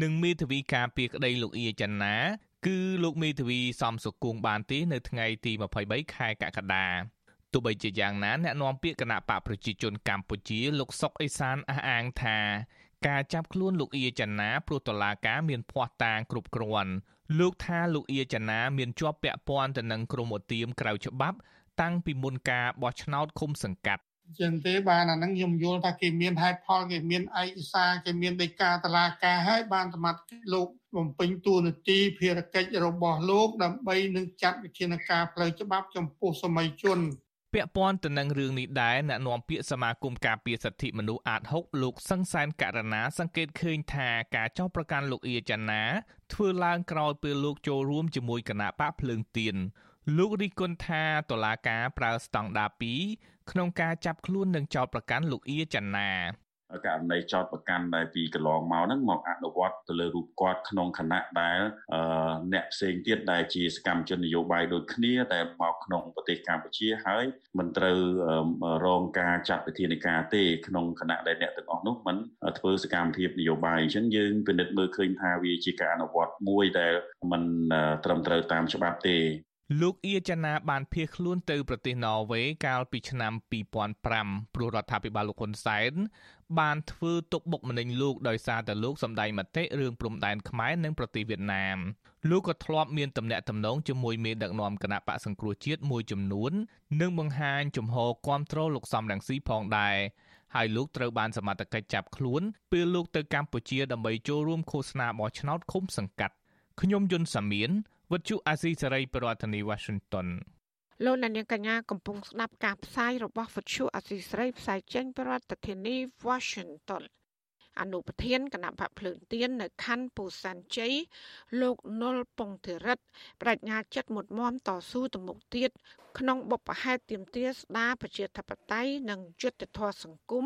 និងមេធាវីការពារក្តីលោកអ៊ីចាណាគឺលោកមេធាវីសំសុគងបានទេនៅថ្ងៃទី23ខែកក្កដាទោះបីជាយ៉ាងណាអ្នកនាំពាក្យគណៈបកប្រជាជនកម្ពុជាលោកសុកអេសានអះអាងថាការចាប់ខ្លួនលោកអ៊ីចាណាព្រោះតឡាការមានភ័ស្តុតាងគ្រប់គ្រាន់លោកថាលោកអ៊ីចាណាមានជាប់ពាក់ព័ន្ធទៅនឹងក្រុមឧទាមក្រៅច្បាប់ តាំងពីមុនការបោះឆ្នោតឃុំសង្កាត់ចឹងទេបានអាហ្នឹងខ្ញុំយល់ថាគេមានហេតុផលគេមានឯកសារគេមានដីកាតឡាការហើយបានសមត្ថកិច្ចលោកបំពេញតួនាទីភារកិច្ចរបស់លោកដើម្បីនឹងចាត់វិធានការផ្លូវច្បាប់ចំពោះសម័យជនពាក់ព័ន្ធទៅនឹងរឿងនេះដែរអ្នកនាំពាក្យសមាគមការពារសិទ្ធិមនុស្សអាត6លោកសង្សានករណាសង្កេតឃើញថាការចោទប្រកាន់លោកអៀចាណាធ្វើឡើងក្រោយពេលលោកចូលរួមជាមួយគណៈបកភ្លើងទៀន លោករីគុណថាតឡាការប្រើស្តង់ដារ2ក្នុងការចាប់ខ្លួននិងចោទប្រកាន់លោកអៀចាណាករណីចោតប្រកាន់ដែលពីកន្លងមកហ្នឹងមកអនុវត្តទៅលើរូបគាត់ក្នុងគណៈដែលអ្នកផ្សេងទៀតដែលជាសកម្មជននយោបាយដូចគ្នាតែមកក្នុងប្រទេសកម្ពុជាហើយមិនត្រូវរងការចាត់វិធានការទេក្នុងគណៈដែលអ្នកទាំងអស់នោះមិនធ្វើសកម្មភាពនយោបាយអញ្ចឹងយើងពិនិត្យមើលឃើញថាវាជាការអនុវត្តមួយដែលមិនត្រឹមត្រូវតាមច្បាប់ទេ លោកអៀចាណាបានភៀសខ្លួនទៅប្រទេសណ័រវេកាលពីឆ្នាំ2005ព្រោះរដ្ឋាភិបាលលោកហ៊ុនសែនបានធ្វើទុកបុកម្នេញលោកដោយសារតែលោកសម្ដែងមតិរឿងព្រំដែនខ្មែរនិងប្រទេសវៀតណាមលោកក៏ធ្លាប់មានទំនាក់ទំនងជាមួយមេដឹកនាំគណៈបកសង្គ្រោះជាតិមួយចំនួន និងបង្ហាញជំហរគាំទ្រលោកសំរងស៊ីផងដែរហើយលោកត្រូវបានសមត្ថកិច្ចចាប់ខ្លួនពេលលោកទៅកម្ពុជាដើម្បីចូលរួមឃោសនាបោះឆ្នោតឃុំសង្កាត់ខ្ញុំយុនសាមៀន វិទ្យុអាស៊ីសេរីប្រធានាធិបតី Washington លោកអ្នកនាងកញ្ញាកំពុងស្ដាប់ការផ្សាយរបស់វិទ្យុអាស៊ីសេរីផ្សាយចេញពីរដ្ឋធានី Washington អនុប្រធានគណៈបកភ្លើងទៀននៅខណ្ឌពូសានជ័យលោកនុលពងធិរិទ្ធបញ្ញាចិត្តមុតមមតស៊ូទៅមុខទៀតក្នុងបុព្វហេតុទៀមទាស្ដារប្រជាធិបតេយ្យនិងយុត្តិធម៌សង្គម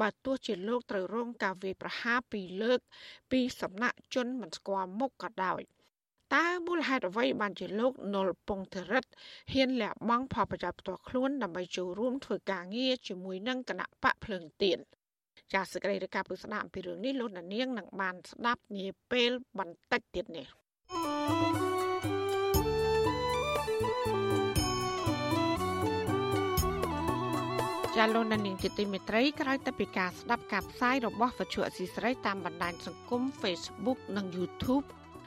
បើទោះជាលោកត្រូវរងការវាយប្រហារពីលើក ពីសំណាក់ជនមិនស្គាល់មុខក៏ដោយ។ តើមូលហេតុអ្វីបានជាលោកនុលពងធរិតហ៊ានលះបង់ផលប្រយោជន៍ផ្ទាល់ខ្លួនដើម្បីចូលរួមធ្វើការងារជាមួយនឹងគណៈបកភ្លើងទៀនចាសសេចក្តីរាយការណ៍ពីស្ដាប់អំពីរឿងនេះលោកនាងនឹងបានស្ដាប់នាពេលបន្តិចទៀតនេះចាលោកនាងជាទីមេត្រីក្រោយទៅពីការស្ដាប់ការផ្សាយរបស់វិទ្យុអសីស្រីតាមបណ្ដាញសង្គម Facebook និង YouTube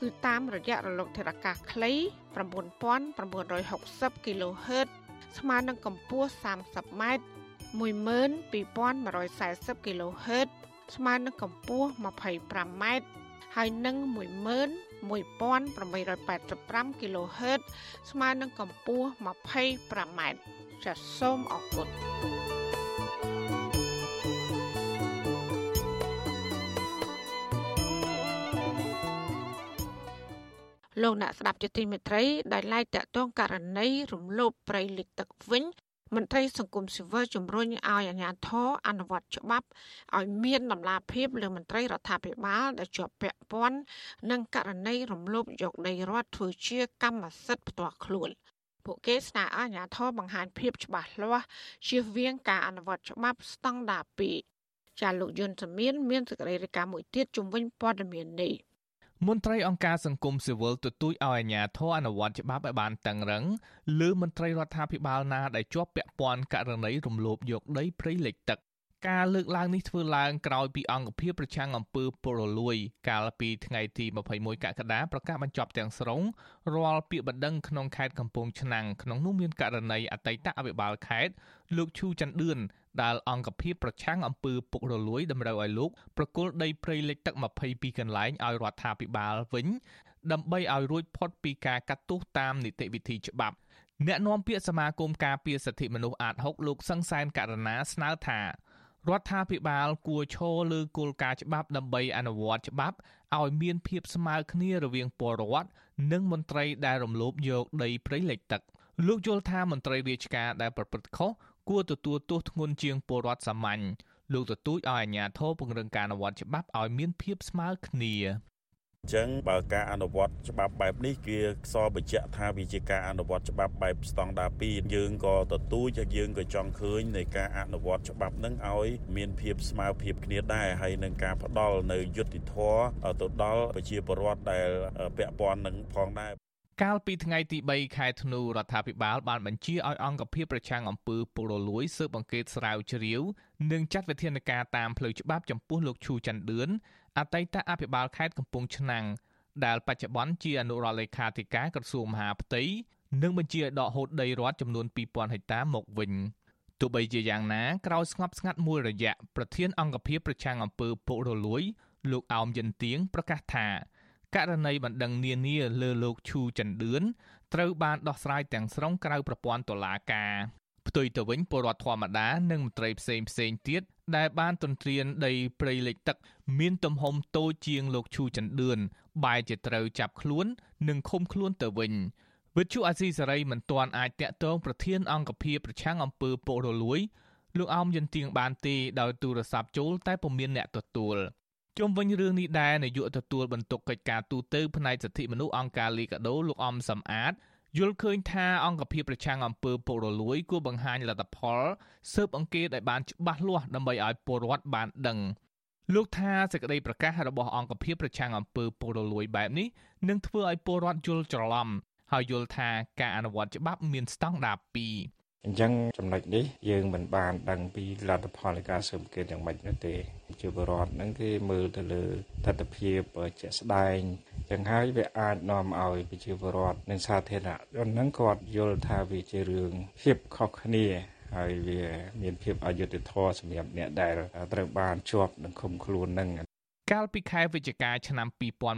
គឺតាមរយៈរលកធាតុអាកាសខ្លី9960 kHz ស្មើនឹងកម្ពស់30ម៉ែត្រ12140 kHz ស្មើនឹងកម្ពស់25ម៉ែត្រហើយនឹង11885 kHz ស្មើនឹងកម្ពស់25ម៉ែត្រចាសសូមអរគុណ លោកអ្នកស្ដាប់ជាទីមេត្រីដែលឡាយតាក់ទងករណីរំលោភព្រៃលិចទឹកវិញមន្ត្រីសង្គមស៊ីវិលជំរុញឲ្យអាជ្ញាធរអនុវត្តច្បាប់ឲ្យមានដំណាភាពលើមន្ត្រីរដ្ឋាភិបាលដែលជាប់ពាក់ព័ន្ធនឹងករណីរំលោភយកដីរដ្ឋធ្វើជាកម្មសិទ្ធិផ្ទាល់ខ្លួនពួកគេស្នើឲ្យអាជ្ញាធរបង្ហាញភាពច្បាស់លាស់ជៀសវាងការអនុវត្តច្បាប់ស្តង់ដារ2ចាលោកយុនសមៀនមានសេចក្តីរាយការណ៍មួយទៀតជំវិញព័ត៌មាននេះ មន្ត្រីអង្គការសង្គមស៊ីវិលទទូចឲ្យអាជ្ញាធរអនុវត្តច្បាប់ឲ្យបានតឹងរឹងលើមន្ត្រីរដ្ឋាភិបាលណាដែលជាប់ពាក់ព័ន្ធករណីរំលោភយកដីព្រៃលិចទឹក ការលើកឡើងនេះធ្វើឡើងក្រោយពីអង្គភាពប្រឆាំងអំពើពុករលួយ កាលពីថ្ងៃទី21កក្កដាប្រកាសបញ្ចប់ទាំងស្រុងរាល់ពាក្យបណ្ដឹងក្នុងខេត្តកំពង់ឆ្នាំងក្នុងនោះមានករណីអតីតអភិបាលខេត្តលោកឈូច័ន្ទឌឿនដែលអង្គភាពប្រឆាំងអំពើពុករលួយតម្រូវឲ្យលោកប្រគល់ដីព្រៃលិចទឹក22កន្លែងឲ្យរដ្ឋាភិបាលវិញដើម្បីឲ្យរួចផុតពីការកាត់ទោសតាមនីតិវិធីច្បាប់អ្នកនាំពាក្យសមាគមការពារសិទ្ធិមនុស្សអាត6លោកសង្សានករណាស្នើថា រដ្ឋាភិបាលគួរឈរលើគោលការណ៍ច្បាប់ដើម្បីអនុវត្តច្បាប់ឲ្យមានភាពស្មើគ្នារវាងពលរដ្ឋនិងមន្ត្រីដែលរំលោភយកដីព្រៃលិចទឹកលោកយល់ថាមន្ត្រីរាជការដែលប្រព្រឹត្តខុសគួរទទួលទោសធ្ងន់ជាងពលរដ្ឋសាមញ្ញលោកទទូចឲ្យអាជ្ញាធរពង្រឹងការអនុវត្តច្បាប់ឲ្យមានភាពស្មើគ្នា ចឹងបើការអនុវត្តច្បាប់បែបនេះគឺសបញ្ជាក់ថាវាជាការអនុវត្តច្បាប់បែបស្តង់ដារ2យើងក៏ទទូចហើយយើងក៏ចង់ឃើញនៃការអនុវត្តច្បាប់នឹងឲ្យមានភាពស្មើភាពគ្នាដែរហើយនឹងការផ្ដល់នៅយុត្តិធម៌ទៅដល់ប្រជាពលរដ្ឋដែលពាក់ព័ន្ធនឹងផងដែរកាលពីថ្ងៃទី3ខែធ្នូរដ្ឋាភិបាលបានបញ្ជាឲ្យអង្គភាពប្រឆាំងអំពើពុករលួយស៊ើបអង្កេតស្រាវជ្រាវនិងចាត់វិធានការតាមផ្លូវច្បាប់ចំពោះលោកឈូច័ន្ទឌឿន អតីតអភិបាលខេត្តកំពង់ឆ្នាំងដែលបច្ចុប្បន្នជាអនុរដ្ឋលេខាធិការក្រសួងមហាផ្ទៃនិងបញ្ជាឲ្យដកហូតដីរដ្ឋចំនួន2000ហិកតាមកវិញទោះបីជាយ៉ាងណាក្រោយស្ងប់ស្ងាត់មួយរយៈប្រធានអង្គភិបប្រឆាំងអំពើពុករលួយ លោកអោមយិនទៀងប្រកាសថាករណីបណ្ដឹងនានាលើលោកឈូចន្ទឿនត្រូវបានដោះស្រាយទាំងស្រុងក្រៅប្រព័ន្ធតុលាការ ផ្ទុយទៅវិញពលរដ្ឋធម្មតានិងមន្ត្រីផ្សេងផ្សេងទៀតដែលបានទន្ទ្រានដីព្រៃលិចទឹក មានទំហំតូចជាងលោកឈូចន្ទឿនបែរជាត្រូវចាប់ខ្លួន និងឃុំខ្លួនទៅវិញវិទ្យុអាស៊ីសេរីមិនទាន់អាចតាក់ទងប្រធានអង្គភិបប្រឆាំងអំពើពុករលួយលោកអោមយន្ទៀងបានទេដោយទូរស័ព្ទចូលតែពុំមានអ្នកទទួលជុំវិញរឿងនេះដែរនាយកទទួលបន្ទុកកិច្ចការទូតផ្នែកសិទ្ធិមនុស្សអង្គការលីកាដូលោកអំសំអាត យល់ឃើញថាអង្គភាពប្រឆាំងអំពើពុករលួយគួរបង្ហាញលទ្ធផលស៊ើបអង្កេតឲ្យបានច្បាស់លាស់ដើម្បីឲ្យពលរដ្ឋបានដឹងលោកថាសេចក្តីប្រកាសរបស់អង្គភាពប្រឆាំងអំពើពុករលួយបែបនេះនឹងធ្វើឲ្យពលរដ្ឋយល់ច្រឡំហើយយល់ថាការអនុវត្តច្បាប់មានស្តង់ដារ2អញ្ចឹងចំណុចនេះយើងមិនបានដឹងពីលទ្ធផលនៃការស៊ើបអង្កេតយ៉ាងម៉េចនោះទេជាបរដ្ឋហ្នឹងគេមើលទៅលើទស្សនភាពជាក់ស្ដែង ចឹងហើយវាអាចនាំឲ្យប្រជាពលរដ្ឋនិងសាធារណជនហ្នឹងគាត់យល់ថាវាជារឿងភាពខុសគ្នាហើយវាមានភាពអយុត្តិធម៌សម្រាប់អ្នកដែលត្រូវបានជាប់នឹងឃុំខ្លួននឹងកាលពីខែវិច្ឆិកាឆ្នាំ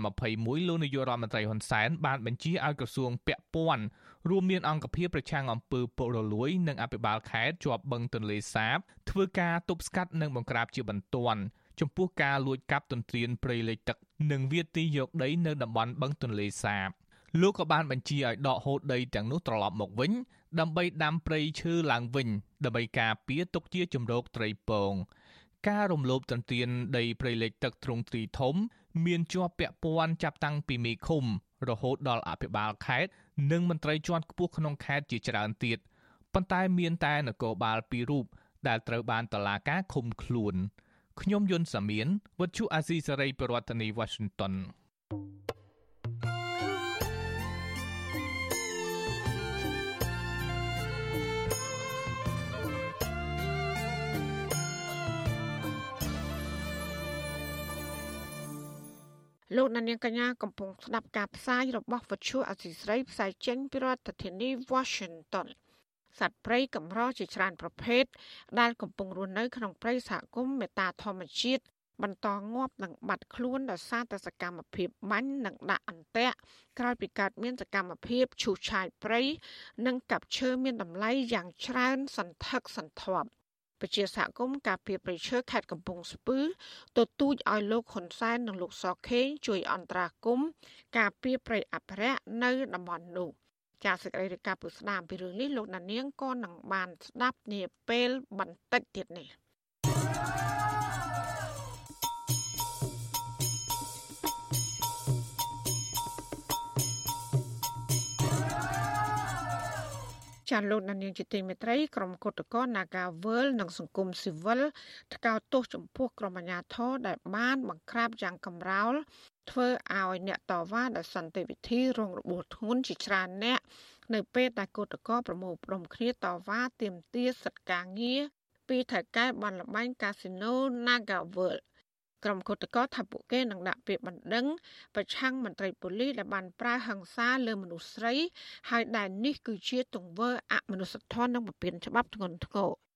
2021លោកនាយករដ្ឋមន្ត្រីហ៊ុនសែនបានបញ្ជាឲ្យក្រសួងពាក់ព័ន្ធរួមមានអង្គភាពប្រឆាំងអំពើពុករលួយនិងអភិបាលខេត្តជាប់បឹងទន្លេសាបធ្វើការទប់ស្កាត់និងបង្ក្រាបជាបន្ទាន់ ចំពោះការលួចកាប់ទន្ទ្រានព្រៃលិចទឹកនិងវាទីយកដីនៅតំបន់បឹងទន្លេសាបលោកក៏បានបញ្ជាឲ្យដកហូតដីទាំងនោះត្រឡប់មកវិញ ដើម្បីដាំព្រៃឈើឡើងវិញដើម្បីការពារទុកជាជំរកត្រីពង ការរំលោភទន្ទ្រានដីព្រៃលិចទឹកទ្រង់ទ្រីធំ មានជាប់ពាក់ព័ន្ធចាប់តាំងពីមេឃុំ រហូតដល់អភិបាលខេត្តនិងមន្ត្រីជាន់ខ្ពស់ក្នុងខេត្តជាច្រើនទៀតប៉ុន្តែមានតែនគរបាលពីររូបដែលត្រូវបានតឡាការឃុំខ្លួន ខ្ញុំយុនសាមៀនវុទ្ធុអាស៊ីសេរីប្រធានាធិបតី Washington លោកនាងកញ្ញាកំពុងស្ដាប់ការផ្សាយរបស់វិទ្យុអសីស្រីផ្សាយចេញពីរដ្ឋធានី Washington សត្វព្រៃកម្រជាច្រើនប្រភេទដែលកំពុងរស់នៅក្នុងព្រៃសហគមន៍មេតាធម្មជាតិបន្តងាប់និងបាត់ខ្លួនដោយសារតែសកម្មភាពបាញ់និងដាក់អន្ទាក់ក្រោយពីកើតមានសកម្មភាពឈូសឆាយព្រៃនិងកាប់ឈើមានតម្លៃយ៉ាងច្រើនសន្ធឹកសន្ធាប់ពជាសហគមន៍ការពារប្រៃឈើខេត្តកំពង់ស្ពឺទទូចឲ្យលោកហ៊ុនសែននិងលោកសខេងជួយអន្តរាគមន៍ការពារប្រៃអភិរក្សនៅតំបន់នោះ ចាសសេចក្តីរាយការណ៍ពុស្ដាមពីរឿងនេះលោកណានៀងក៏នឹងបានស្ដាប់នាពេលបន្តិចទៀតនេះ ចាលោកនានីជាទីមេត្រីក្រុមគុតកោ Nagawal និងសង្គមស៊ីវិលថ្កោលទោសចំពោះក្រុមអាជ្ញាធរដែលបានបង្ក្រាបយ៉ាងកំរោលធ្វើឲ្យអ្នកតវ៉ាដោយសន្តិវិធីរងរបួសធ្ងន់ជាច្រើនអ្នកនៅពេលដែលគុតកោប្រមូលផ្ដុំគ្នាតវ៉ាទាមទារសិទ្ធិការងារពីថៅកែបានលបែងកាស៊ីណូ Nagawal ក្រុមគឧតកោថាពួកគេនឹងដាក់ពាក្យបណ្ដឹងប្រឆាំងមន្ត្រីប៉ូលីសដែលបានប្រើហិង្សាលើមនុស្សស្រី ហើយដែលនេះគឺជាទង្វើអមនុស្សធម៌និងបំពានច្បាប់ធ្ងន់ធ្ងរ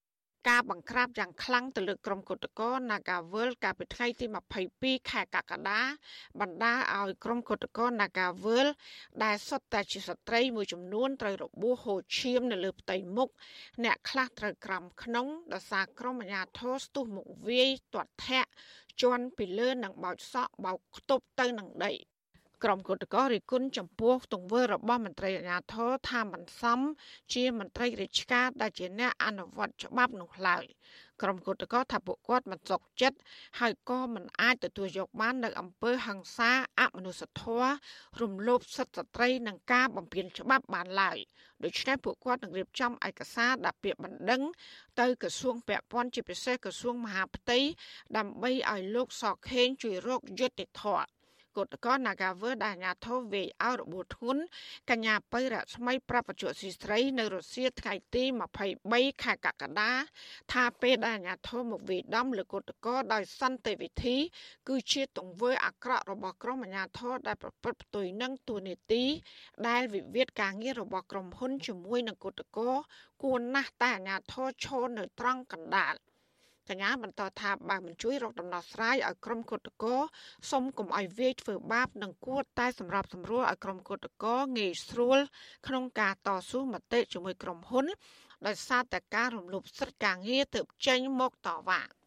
ការបង្ក្រាបយ៉ាងខ្លាំងទៅលើក្រុមគុតកោ Nagawal កាលពីថ្ងៃទី22ខែកក្កដាបណ្ដាឲ្យក្រុមគុតកោ Nagawal ដែលសុទ្ធតែជាស្ត្រីមួយចំនួនត្រូវរបួសហូរឈាមនៅលើផ្ទៃមុខអ្នកខ្លះត្រូវក្រំក្នុងដោយសារក្រុមអាជ្ញាធរស្ទុះមុខវាយទាត់ធាក់ជន់ពីលើនឹងបោចសក់បោកខ្ទប់ទៅនឹងដី ក្រុមគឧតកោរិគុណចំពោះទង្វើរបស់មន្ត្រីអាជ្ញាធរថាមិនសមជាមន្ត្រីរាជការដែលជាអ្នកអនុវត្តច្បាប់នោះឡើយក្រុមគឧតកោថាពួកគាត់មិនសុខចិត្តហើយក៏មិនអាចទទួលយកបាននៅអំពើហិង្សាអមនុស្សធម៌រំលោភសិទ្ធិស្ត្រីនិងការបំពានច្បាប់បានឡើយដូច្នេះពួកគាត់នឹងរៀបចំឯកសារដាក់ពាក្យបណ្ដឹងទៅក្រសួងពាក់ព័ន្ធជាពិសេសក្រសួងមហាផ្ទៃដើម្បីឲ្យលោកសខេងជួយរកយុត្តិធម៌ គឧតកោ Nagaver ដែលអាញាធិបតេយ្យវាយឲ្យរបួសធ្ងន់កញ្ញាបៃរស្មីប្រាប់បច្ចុប្បន្នស៊ីស្រីនៅរុស្ស៊ីថ្ងៃទី23ខែកក្កដាថាពេលដែលអាញាធិបតេយ្យមកវាយដំលើគឧតកោដោយសន្តិវិធី គឺជាទង្វើអាក្រក់របស់ក្រុមអាញាធិបតេយ្យដែលប្រព្រឹត្តផ្ទុយនឹងទូនីតិដែលវិវាទការងាររបស់ក្រុមហ៊ុនជាមួយនឹងគឧតកោគួរណាស់តែអាញាធិបតេយ្យឈរនៅត្រង់កណ្ដាល។ កញ្ញាបន្តថាបើមិនជួយរកដំណោះស្រាយឲ្យក្រុមគឧតកោសុំកុំឲ្យវាយធ្វើបាបនិងគួរតែសម្រាប់សម្រួលឲ្យក្រុមគឧតកោងាយស្រួល ក្នុងការតស៊ូមតិជាមួយក្រុមហ៊ុនដោយសារតែការរំលោភសិទ្ធិការងារទើបចេញមកតវ៉ា។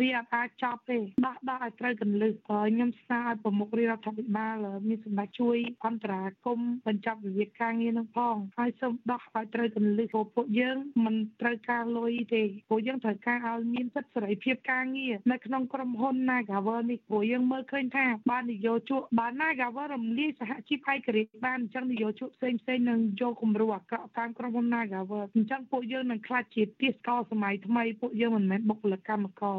វាអត់អាចចប់ទេដោះដោះឲ្យត្រូវកន្លឹះខ្ញុំស្នើឲ្យប្រមុខរាជរដ្ឋាភិបាលមានសម្ដេចជួយអន្តរាគមបញ្ចប់វិវាទការងារនឹងផងហើយសូមដោះឲ្យត្រូវកន្លឹះព្រោះពួកយើងមិនត្រូវការលុយទេព្រោះយើងត្រូវការឲ្យមានសិទ្ធិសេរីភាពការងារនៅក្នុងក្រុមហ៊ុន Nagavel នេះព្រោះយើងមើលឃើញថាបាននយោជកបាន Nagavel រំលាយសហជីពឯករាជ្យបានអញ្ចឹងនយោជកផ្សេងផ្សេងនឹងយកគំរូអាក្រក់តាមក្រុមហ៊ុន Nagavel អញ្ចឹងពួកយើងនឹងខ្លាចជាទាសកលសម័យថ្មីពួកយើងមិនមែនបុគ្គលិកកម្មករ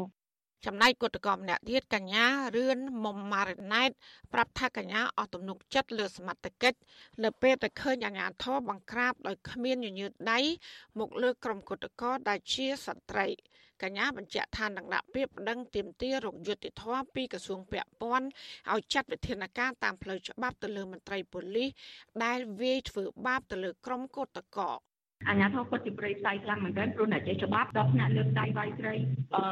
ចំណែកគុតកម្មម្នាក់ទៀតកញ្ញារឿនមុំម៉ារណែតប្រាប់ថាកញ្ញាអស់ទំនុកចិត្តលើសមត្ថកិច្ចនៅពេលតែឃើញអាញាធរបង្ក្រាបដោយគ្មានញញើតដៃមកលើក្រុមគុតកោដែលជាសត្រីកញ្ញាបញ្ជាក់ថានឹងដាក់ពាក្យប្តឹងទាមទាររកយុត្តិធម៌ពីក្រសួងពាក់ព័ន្ធឲ្យចាត់វិធានការតាមផ្លូវច្បាប់ទៅលើមន្ត្រីប៉ូលីសដែលវាយធ្វើបាបទៅលើក្រុមគុតកោ អាញាធរគាត់ជាប្រៃផ្សាយខ្លាំងមែនទែនព្រោះអ្នកចេះច្បាប់ដល់ថ្នាក់លើកដៃវាយស្រីអឺ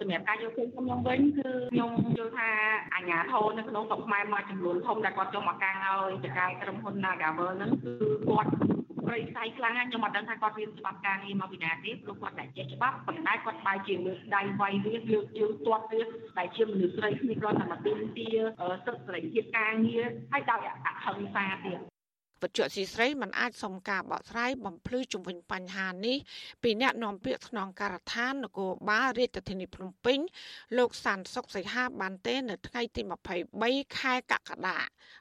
សម្រាប់ការយកឃើញខ្ញុំវិញគឺខ្ញុំយល់ថាអាញាធរនៅក្នុងស្រុកខ្មែរមួយចំនួនធំដែលគាត់ចង់មកកាំងឲ្យចកាយក្រុមហ៊ុន Nagavel ហ្នឹងគឺគាត់ប្រៃផ្សាយខ្លាំងណាស់ខ្ញុំអត់ដឹងថាគាត់រៀនច្បាប់ការងារមកពីណាទេព្រោះគាត់តែចេះច្បាប់ប៉ុន្តែគាត់បែរជាលើកដៃវាយវាលើកជើងទាត់វាដែលជាមនុស្សស្រីគ្នាគាត់តែមកទីទាសិទ្ធិសេរីភាពការងារហើយដោយអហិង្សាទៀត វត្ថុស៊ីស្រីមិនអាចសុំការបកស្រាយបំភ្លឺជំវិញបញ្ហានេះពីអ្នកនាំពាក្យស្នងការដ្ឋាននគរបាលរាជធានីភ្នំពេញលោកសានសុកសីហាបានទេ នៅថ្ងៃទី23ខែកក្កដា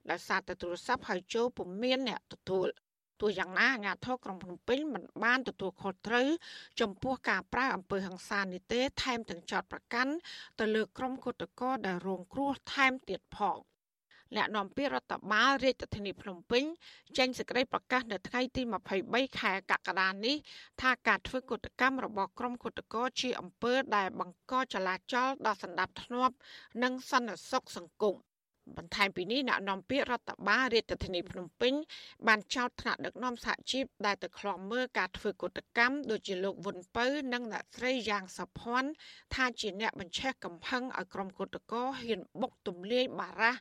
ដោយសារតែទូរស័ព្ទហៅចូលពុំមានអ្នកទទួលទោះយ៉ាងណាអាជ្ញាធរក្រុងភ្នំពេញមិនបានទទួលខុសត្រូវចំពោះការប្រើអំពើហិង្សានេះទេ ថែមទាំងចោទប្រកាន់ទៅលើក្រុមគឧតកោដែលរងគ្រោះថែមទៀតផង។ អ្នកនាំពាក្យរដ្ឋបាលរាជធានីភ្នំពេញចេញសេចក្តីប្រកាសនៅថ្ងៃទី23ខែកក្កដានេះថាការធ្វើកុតកម្មរបស់ក្រុមគុតកោជាអំពើដែលបង្កចលាចលដល់សន្តិភាពនិងសន្តិសុខសង្គម បន្ថែមពីនេះអ្នកនាំពាក្យរដ្ឋបាលរាជធានីភ្នំពេញបានចោទថ្នាក់ដឹកនាំសហជីពដែលទៅខ្លំមើលការធ្វើកុតកម្មដូចជាលោកវុនពៅនិងអ្នកស្រីយ៉ាងសុភ័ណ្ឌថាជាអ្នកបញ្ឆេះកំហឹងឲ្យក្រុមគុតកោហ៊ានបុកទម្លាយបារះ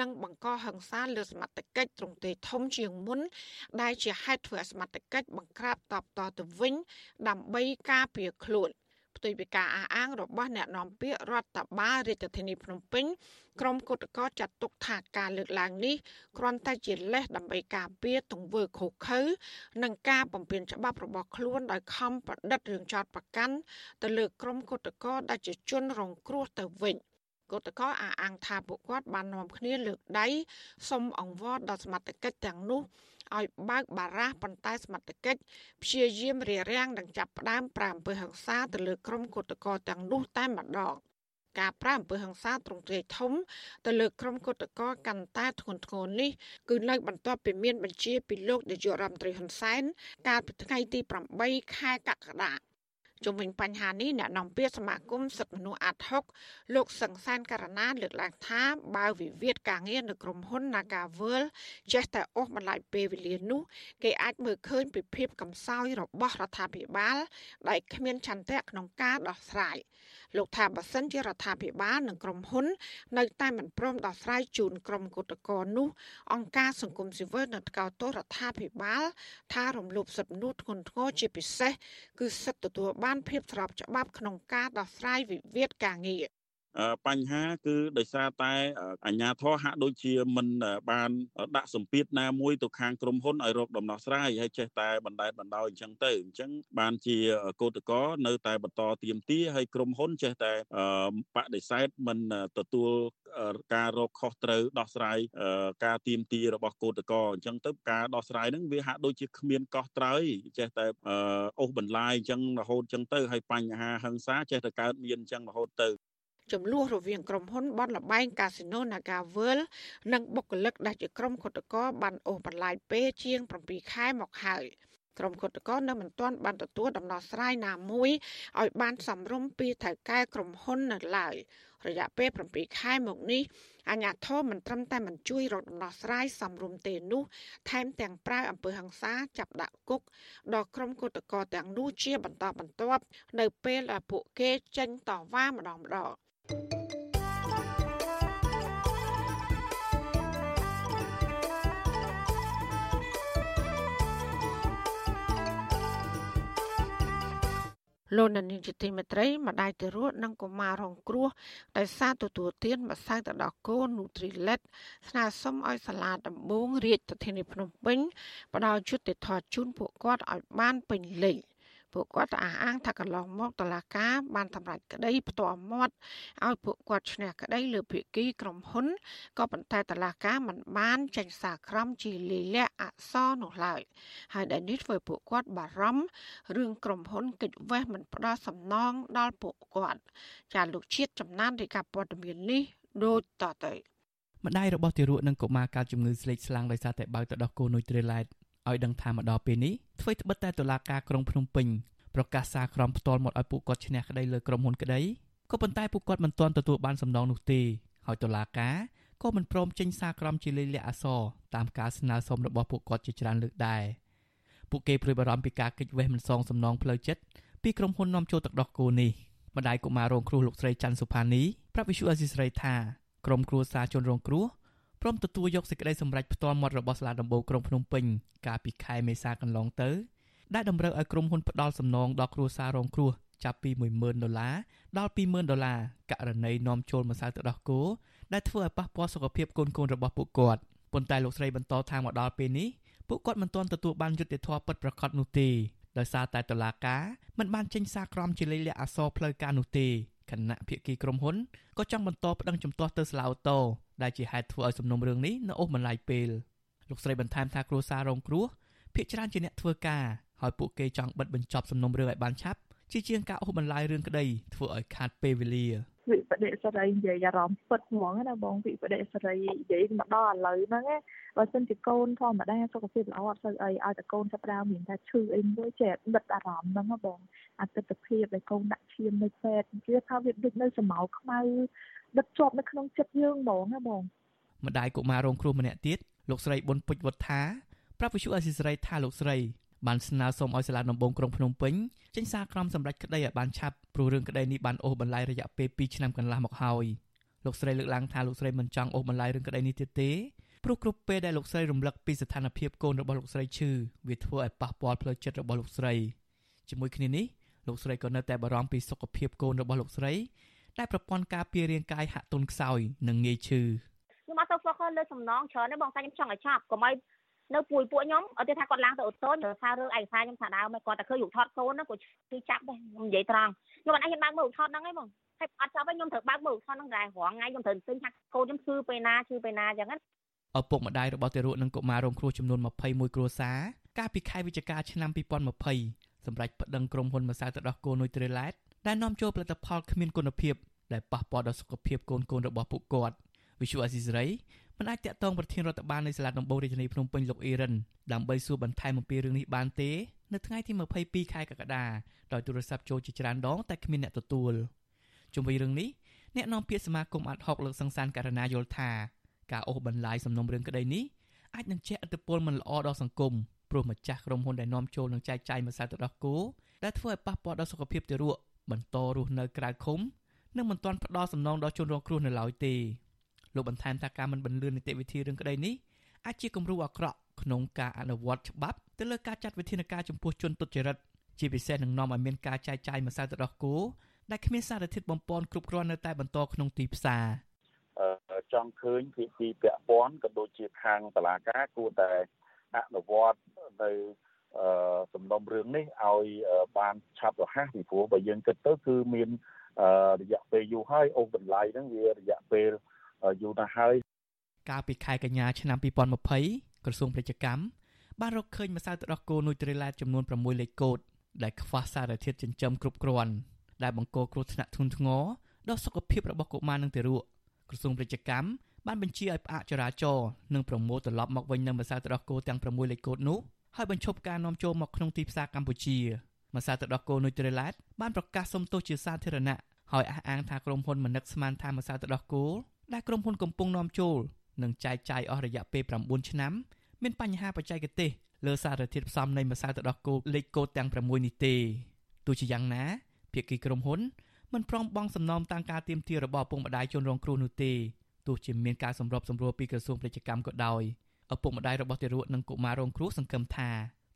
និងបង្កហិង្សាលើសមត្ថកិច្ចទ្រង់ទ្រាយធំជាងមុន ដែលជាហេតុធ្វើឲ្យសមត្ថកិច្ចបង្ក្រាបតបតទៅវិញដើម្បីការពារខ្លួន ផ្ទុយពីការអះអាងរបស់អ្នកនាំពាក្យរដ្ឋបាលរាជធានីភ្នំពេញក្រុមគឧតកោចាត់ទុកថាការលើកឡើងនេះគ្រាន់តែជាលេសដើម្បីការពារទង្វើខុសខើនិងការបំពានច្បាប់របស់ខ្លួនដោយខំប្រឌិតរឿងចោតប្រកាន់ទៅលើក្រុមគឧតកោដែលជាជនរងគ្រោះទៅវិញគឧតកោអះអាងថាពួកគាត់បាននាំគ្នាលើកដៃសុំអង្វរដល់សមត្ថកិច្ចទាំងនោះ ឲ្យបើកបារះប៉ុន្តែសមត្ថកិច្ចព្យាយាមរារាំងនិងចាប់ផ្ដើមប្រាំអំពើហិង្សាទៅលើក្រុមគឧតកោទាំងនោះតែម្ដងការប្រាំអំពើហិង្សាទ្រង់ទ្រាយធំទៅលើក្រុមគឧតកោកាន់តែធ្ងន់ធ្ងរនេះគឺនៅបន្ទាប់ពីមានបញ្ជាពីលោកនាយករដ្ឋមន្ត្រីហ៊ុនសែនកាលពីថ្ងៃទី8ខែកក្កដា ជុំវិញបញ្ហានេះអ្នកនាំពាក្យសមាគមសិទ្ធិមនុស្សអាត់ហុកលោកសង្សានករណាលើកឡើងថាបើវិវាទការងារនៅក្រុមហ៊ុន Nagavel ចេះតែអូសបន្លាយពេលវេលានោះគេអាចមើលឃើញពីភាពកំសោយរបស់រដ្ឋាភិបាល ដែលគ្មានឆន្ទៈក្នុងការដោះស្រាយលោកថាបើសិនជារដ្ឋាភិបាលនិងក្រុមហ៊ុន នៅតែមិនព្រមដោះស្រាយជូនក្រុមគឧតកោនោះអង្គការសង្គមស៊ីវិលនៅថ្កោលទោសរដ្ឋាភិបាល ថារំលោភសិទ្ធិមនុស្សធ្ងន់ធ្ងរជាពិសេសគឺសិទ្ធិទទួលបានភាពស្របច្បាប់ក្នុងការដោះស្រាយវិវាទការងារ បញ្ហាគឺដោយសារតែអាជ្ញាធរហាក់ដូចជាមិនបានដាក់សម្ពាធណាមួយទៅខាងក្រុមហ៊ុនឲ្យរកដំណោះស្រាយហើយចេះតែបណ្តែតបណ្ដោយអញ្ចឹងទៅអញ្ចឹងបានជាកោតកោនៅតែបន្តទៀមទាហើយក្រុមហ៊ុនចេះតែបដិសេធមិនទទួលការរកខុសត្រូវដោះស្រាយការទៀមទារបស់កោតកោអញ្ចឹងទៅការដោះស្រាយហ្នឹងវាហាក់ដូចជាគ្មានកោះត្រើយចេះតែអូសបន្លាយអញ្ចឹងរហូតអញ្ចឹងទៅហើយបញ្ហាហិង្សាចេះតែកើតមានអញ្ចឹងរហូតទៅ ចំនួនរវាងក្រុមហ៊ុនបនលបែងកាស៊ីណូ Naga World និងបុគ្គលិកដែលជាក្រុមគឧតកោបានអូសបន្លាយពេលជាង7ខែមកហើយក្រុមគឧតកោនៅមិនទាន់បានទទួលដំណោះស្រាយណាមួយឲ្យបានសំរុំពីថៅកែក្រុមហ៊ុននៅឡើយរយៈពេល7ខែមកនេះអាញាធមមិនត្រឹមតែមិនជួយរកដំណោះស្រាយសំរុំទេនោះថែមទាំងប្រើអំពើហិង្សាចាប់ដាក់គុកដល់ក្រុមគឧតកោទាំងនោះជាបន្តបន្ទាប់នៅពេលដែលពួកគេចេញតវ៉ាម្ដងម្ដង លោកនានីជាទីមេត្រីម្ដាយទារកនិងកុមាររងគ្រោះដោយសារទទួលទានម្សៅទឹកដោះគោ Nutrilett ស្នើសុំឲ្យសាលាដំបងរាជធានីភ្នំពេញផ្ដល់យុត្តិធម៌ជូនពួកគាត់ឲ្យបានពេញលេញ ពួកគាត់អះអាងថាកន្លងមកតឡាការបានសម្រេចក្តីផ្ទាល់មាត់ឲ្យពួកគាត់ឈ្នះក្តីលើភាគីក្រុមហ៊ុនក៏ប៉ុន្តែតឡាការមិនបានចេញសារក្រមជាលិលាអក្សរនោះឡើយហើយដែលនេះធ្វើពួកគាត់បារម្ភរឿងក្រុមហ៊ុនកិច្ចវេះមិនផ្ដល់សំណងដល់ពួកគាត់ចាលោកជាតិចំណានរាជការព័ត៌មាននេះដូចតទៅម្ដាយរបស់ទារកនិងកុមារកើតជំងឺស្លេកស្លាំងដោយសារតែបើកទៅដោះគោនុយត្រីឡែត ឲ្យដឹងថាមកដល់ពេលនេះអ្វីត្បិតតែតុលាការក្រុងភ្នំពេញប្រកាសសារក្រមផ្ទាល់មកឲ្យពួកគាត់ឈ្នះក្តីលើក្រុមហ៊ុនក្តីក៏ប៉ុន្តែពួកគាត់មិនទាន់ទទួលបានសំណងនោះទេហើយតុលាការក៏មិនព្រមចេញសារក្រមជាលេខលក្ខអសរតាមការស្នើសុំរបស់ពួកគាត់ជាច្រើនលើកដែរពួកគេព្រួយបារម្ភពីការគេចវេះមិនសងសំណងផ្លូវចិត្តពីក្រុមហ៊ុននាំចូលទឹកដោះគោនេះម្ដាយកុមាររងគ្រោះលោកស្រីច័ន្ទសុផានីប្រាប់វិសុអេស៊ីស្រីថាក្រុមគ្រួសារជនរងគ្រោះ ព្រមទទួលយកសេចក្តីសម្រេចផ្ទាល់មាត់របស់សាលាដំបូងក្រុងភ្នំពេញកាលពីខែមេសាកន្លងទៅដែលតម្រូវឲ្យក្រុមហ៊ុនផ្ដល់សំណងដល់គ្រួសាររងគ្រោះចាប់ពី10000ដុល្លារដល់20000ដុល្លារករណីនាំចូលម្សៅទឹកដោះគោដែលធ្វើឲ្យប៉ះពាល់សុខភាពកូនកូនរបស់ពួកគាត់ប៉ុន្តែលោកស្រីបន្តថាមកដល់ពេលនេះពួកគាត់មិនទាន់ទទួលបានយុត្តិធម៌ពិតប្រាកដនោះទេដោយសារតែតុលាការមិនបានចេញសារក្រមជាលេខលក្ខអក្សរផ្លូវការនោះទេគណៈភាគីក្រុមហ៊ុនក៏ចង់បន្តប្តឹងជំទាស់ទៅសាលាអូតូ ដែលជាហេតុធ្វើឲ្យសំណុំរឿងនេះនៅអូសបន្លាយពេលលោកស្រីបន្ថែមថាគ្រួសាររងគ្រោះភាគច្រើនជាអ្នកធ្វើការហើយពួកគេចង់បិទបញ្ចប់សំណុំរឿងឲ្យបានឆាប់ ជាជាងការអូសបន្លាយរឿងក្តីធ្វើឲ្យខាតពេលវេលាវិបដិសេរីនិយាយអារម្មណ៍ពិតហ្មងណាបងវិបដិសេរីនិយាយមកដល់ឥឡូវហ្នឹងបើសិនជាកូនធម្មតាសុខភាពល្អអត់សូវអីឲ្យតែកូនចាប់ដើមមានតែឈឺអីមួយចេះដិតអារម្មណ៍ហ្នឹងបងអតិថិភាពដែលកូនដាក់ឈាមនៅពេទ្យវាថាវាដូចនៅសម្ោលខ្មៅដិតជាប់នៅក្នុងចិត្តយើងហ្មងណាបងម្ដាយកុមាររងគ្រោះម្នាក់ទៀតលោកស្រីប៊ុនពុជវុទ្ធាប្រាប់វិសុអេស៊ីស្រីថាលោកស្រី បានស្នើសុំឲ្យសាលាដំបងក្រុងភ្នំពេញចេញសារក្រមសម្រាប់ក្តីឲ្យបានឆាប់ព្រោះរឿងក្តីនេះបានអូសបន្លាយរយៈពេល2ឆ្នាំកន្លះមកហើយលោកស្រីលើកឡើងថាលោកស្រីមិនចង់អូសបន្លាយរឿងក្តីនេះទៀតទេព្រោះគ្រប់ពេលដែលលោកស្រីរំលឹកពីស្ថានភាពកូនរបស់លោកស្រីឈឺវាធ្វើឲ្យប៉ះពាល់ផ្លូវចិត្តរបស់លោកស្រីជាមួយគ្នានេះលោកស្រីក៏នៅតែបារម្ភពីសុខភាពកូនរបស់លោកស្រីដែលប្រព័ន្ធការពាររាងកាយហាក់ទន់ខ្សោយនិងងាយឈឺខ្ញុំអត់ទៅ focus លើសំណងច្រើនទេបងតែខ្ញុំចង់ឲ្យឆាប់កុំឲ្យ នៅពួយពួកខ្ញុំអត់ទេថាគាត់ឡើងទៅអូតូទៅសាររឿងឯកសារខ្ញុំថាដើមគាត់តែឃើញរូបថតកូនហ្នឹងគាត់គឺចាប់ដែរខ្ញុំនិយាយត្រង់ខ្ញុំអត់អាចហ៊ានបើកមើលរូបថតហ្នឹងឯងបងហើយអត់ចាប់ទេខ្ញុំត្រូវបើកមើលរូបថតហ្នឹងដែររងថ្ងៃខ្ញុំត្រូវទិញថាកូនខ្ញុំឈឺពេលណាឈឺពេលណាអញ្ចឹងណាឪពុកម្ដាយរបស់ទារកនិងកុមាររងគ្រោះចំនួន21គ្រួសារកាលពីខែវិច្ឆិកាឆ្នាំ2020សម្រាប់ប្តឹងក្រុមហ៊ុនម្សៅទឹកដោះគោនុយត្រេឡែតដែលនាំចូលផលិតផលគ្មានគុណភាពដែលប៉ះពាល់ដល់សុខភាពកូនកូនរបស់ពួកគាត់ វិសុអាស៊ីសេរីមិនអាចតាក់ទងប្រធានរដ្ឋបាលនៃសាលាដំបងរាជធានីភ្នំពេញលោកអ៊ីរ៉ានដើម្បីសួរបន្ថែមអំពីរឿងនេះបានទេនៅថ្ងៃទី22ខែកក្កដាដោយទូរស័ព្ទចូលជាច្រើនដងតែគ្មានអ្នកទទួលជុំវិញរឿងនេះអ្នកនាំពាក្យសមាគមអាត់ហុកលោកសង្សានករណាយល់ថាការអូសបន្លាយសំណុំរឿងក្តីនេះអាចនឹងជះឥទ្ធិពលមិនល្អដល់សង្គមព្រោះម្ចាស់ក្រុមហ៊ុនដែលនាំចូលនិងចែកចាយម្សៅទឹកដោះគោដែលធ្វើឲ្យប៉ះពាល់ដល់សុខភាពទារកបន្តរស់នៅក្រៅឃុំនិងមិនទាន់ផ្ដល់សំណងដល់ជនរងគ្រោះនៅឡើយទេ លោកបន្ថែមថាការមិនបន្លឿននីតិវិធីរឿងក្តីនេះអាចជាគំរូអាក្រក់ក្នុងការអនុវត្តច្បាប់ទៅលើការចាត់វិធានការចំពោះជនទុច្ចរិតជាពិសេសនឹងនាំឲ្យមានការចាយចាយម្សៅទឹកដោះគោដែលគ្មានសារធាតុបំពន់គ្រប់គ្រាន់នៅតែបន្តក្នុងទីផ្សារចង់ឃើញភាគីពាក់ព័ន្ធក៏ដូចជាខាងតឡាការគួរតែអនុវត្តនៅសំណុំរឿងនេះឲ្យបានឆាប់រហ័សពីព្រោះបើយើងគិតទៅគឺមានរយៈពេលយូរហើយអូសបន្លាយហ្នឹងវារយៈពេល យូរណាស់ហើយកាលពីខែកញ្ញាឆ្នាំ2020ក្រសួងពាណិជ្ជកម្មបានរកឃើញម្សៅទឹកដោះគោនុយត្រីឡែតចំនួន6លេខកូដដែលខ្វះសារធាតុចិញ្ចឹមគ្រប់គ្រាន់ដែលបង្កគ្រោះថ្នាក់ធ្ងន់ធ្ងរដល់សុខភាពរបស់កុមារនិងទារកក្រសួងពាណិជ្ជកម្មបានបញ្ជាឲ្យផ្អាកចរាចរណ៍និងប្រមូលត្រឡប់មកវិញនៅម្សៅទឹកដោះគោទាំង6លេខកូដនោះហើយបញ្ឈប់ការនាំចូលមកក្នុងទីផ្សារកម្ពុជាម្សៅទឹកដោះគោនុយត្រីឡែតបានប្រកាសសុំទោសជាសាធារណៈហើយអះអាងថាក្រុមហ៊ុនមនឹកស្មានថាម្សៅទឹកដោះគោ ដែលក្រុមហ៊ុនកំពុងនាំចូលនិងចែកចាយអស់រយៈពេល9ឆ្នាំមានបញ្ហាបច្ចេកទេសលើសារធាតុផ្សំនៃម្សៅទឹកដោះគោលេខកូដទាំង6នេះទេទោះជាយ៉ាងណាភាគីក្រុមហ៊ុនមិនព្រមបង់សំណងតាមការទៀមទារបស់ឪពុកម្ដាយជនរងគ្រោះនោះទេទោះជាមានការសម្របសម្រួលពីក្រសួងពាណិជ្ជកម្មក៏ដោយឪពុកម្ដាយរបស់ទារកនិងកុមាររងគ្រោះសង្ឃឹមថា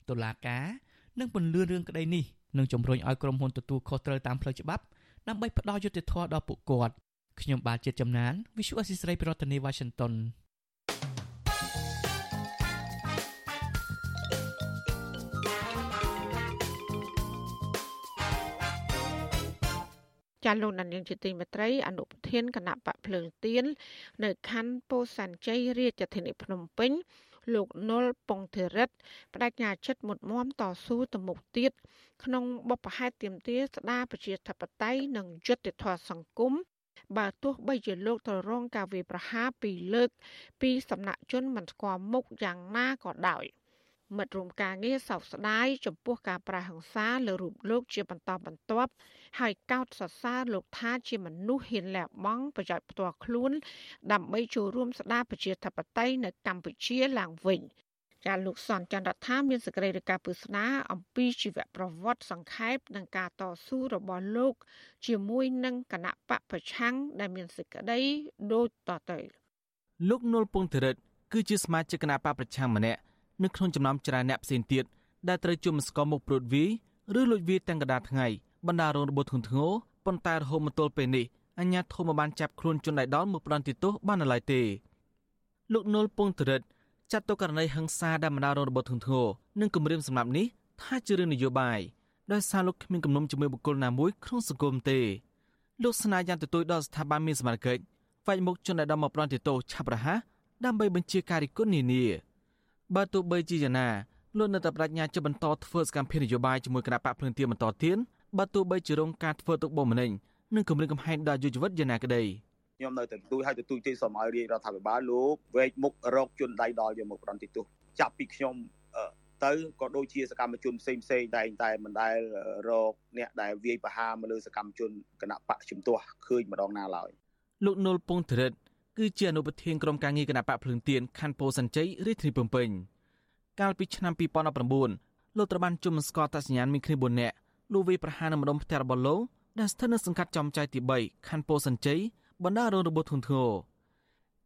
តុលាការនឹងពន្លឿនរឿងក្តីនេះនិងជំរុញឲ្យក្រុមហ៊ុនទទួលខុសត្រូវតាមផ្លូវច្បាប់ដើម្បីផ្ដល់យុត្តិធម៌ដល់ពួកគាត់ ខ្ញុំបាទជាតិចំណាន Visual Assisray ប្រធានាទី Washington ចាលោកនាងជាទីមេត្រីអនុប្រធានគណៈបកភ្លើងទៀននៅខណ្ឌពោធិ៍សែនជ័យរាជធានីភ្នំពេញលោកនុលពងធិរិតបដិញ្ញាចិត្តមុតមមតស៊ូទៅមុខទៀតក្នុងបបផហេតទៀមទាស្ដារប្រជាធិបតេយ្យនិងយុត្តិធម៌សង្គម បើទោះបីជាលោកទៅរងការវាយប្រហារពីលើក ពីសំណាក់ជនមិនស្គាល់មុខយ៉ាងណាក៏ដោយ។មិត្តរួមការងារសោកស្ដាយចំពោះការប្រះហិង្សាលើរូបលោកជាបន្តបន្ទាប់ហើយកោតសរសើរលោកថាជាមនុស្សហ៊ានលះបង់ប្រយោជន៍ផ្ទាល់ខ្លួន ដើម្បីចូលរួមស្ដារប្រជាធិបតេយ្យនៅកម្ពុជាឡើងវិញ ចាលោកសនចន្ទរដ្ឋាមានសេចក្តីរាយការណ៍ពឹស្នាអំពីជីវប្រវត្តិសង្ខេបនិងការតស៊ូរបស់លោក ជាមួយនឹងគណៈបកប្រឆាំងដែលមានសេចក្តីដូចតទៅលោកនុលពងធរិតគឺជាសមាជិកគណៈបកប្រឆាំងម្នាក់នៅក្នុងចំណោមច្រើនអ្នកផ្សេងទៀតដែលត្រូវជុំស្គមមុខព្រួតវាយឬលួចវាយទាំងកដាថ្ងៃបណ្ដារងរបួសធ្ងន់ធ្ងរប៉ុន្តែរហូតមកទល់ពេលនេះអញ្ញាធមបានចាប់ខ្លួនជនដៃដល់មកផ្ដន់ទោសបាននៅឡើយទេលោកនុលពងតរិត ចាត់ទុកករណីហិង្សាដែលបណ្ដារងរបួសធ្ងន់ធ្ងរនិងគម្រាមសម្រាប់នេះថាជារឿងនយោបាយដោយសារលោកគ្មានគំនុំជាមួយបុគ្គលណាមួយក្នុងសង្គមទេលោកស្នើយ៉ាងទទូចដល់ស្ថាប័នមានសមត្ថកិច្ចវាយមុខជនដែលដល់មកផ្ដន់ទោសឆាប់រហ័សដើម្បីបញ្ជាការរិះគន់នានាបើទោះបីជាយ៉ាងណាលោកនៅតែបដិញ្ញាជាបន្តធ្វើសកម្មភាពនយោបាយជាមួយគណៈបកភ្លឹងទៀនបន្តទៀតបើទោះបីជារងការធ្វើទុកបុកម្នេញនិងគម្រិតកំហែងដល់យុវជនយ៉ាងណាក្តី ខ្ញុំនៅតែទូចឲ្យទៅទូចទេសូមឲ្យរាជរដ្ឋាភិបាលលោកវែកមុខរកជនដៃដល់យកមកប្រន្តិទោសចាប់ពីខ្ញុំទៅក៏ដូចជាសកម្មជនផ្សេងផ្សេងតែតែមិនដែលរកអ្នកដែលវាយប្រហារមកលើសកម្មជនគណៈបកជំទាស់ឃើញម្ដងណាឡើយលោកនុលពងធរិតគឺជាអនុប្រធានក្រុមការងារគណៈបកភ្លើងទៀនខណ្ឌពោធិ៍សែនជ័យរាជធានីភ្នំពេញកាលពីឆ្នាំ2019លោកត្រូវបានជុំស្គាល់តសញ្ញាណមានគ្នា4នាក់លោកវាប្រហារនៅម្ដុំផ្ទះរបស់លោកដែលស្ថិតនៅសង្កាត់ចំចៃទី3ខណ្ឌពោធិ៍សែនជ័យ បណ្ដារងរបួសធ្ងន់ធ្ងរ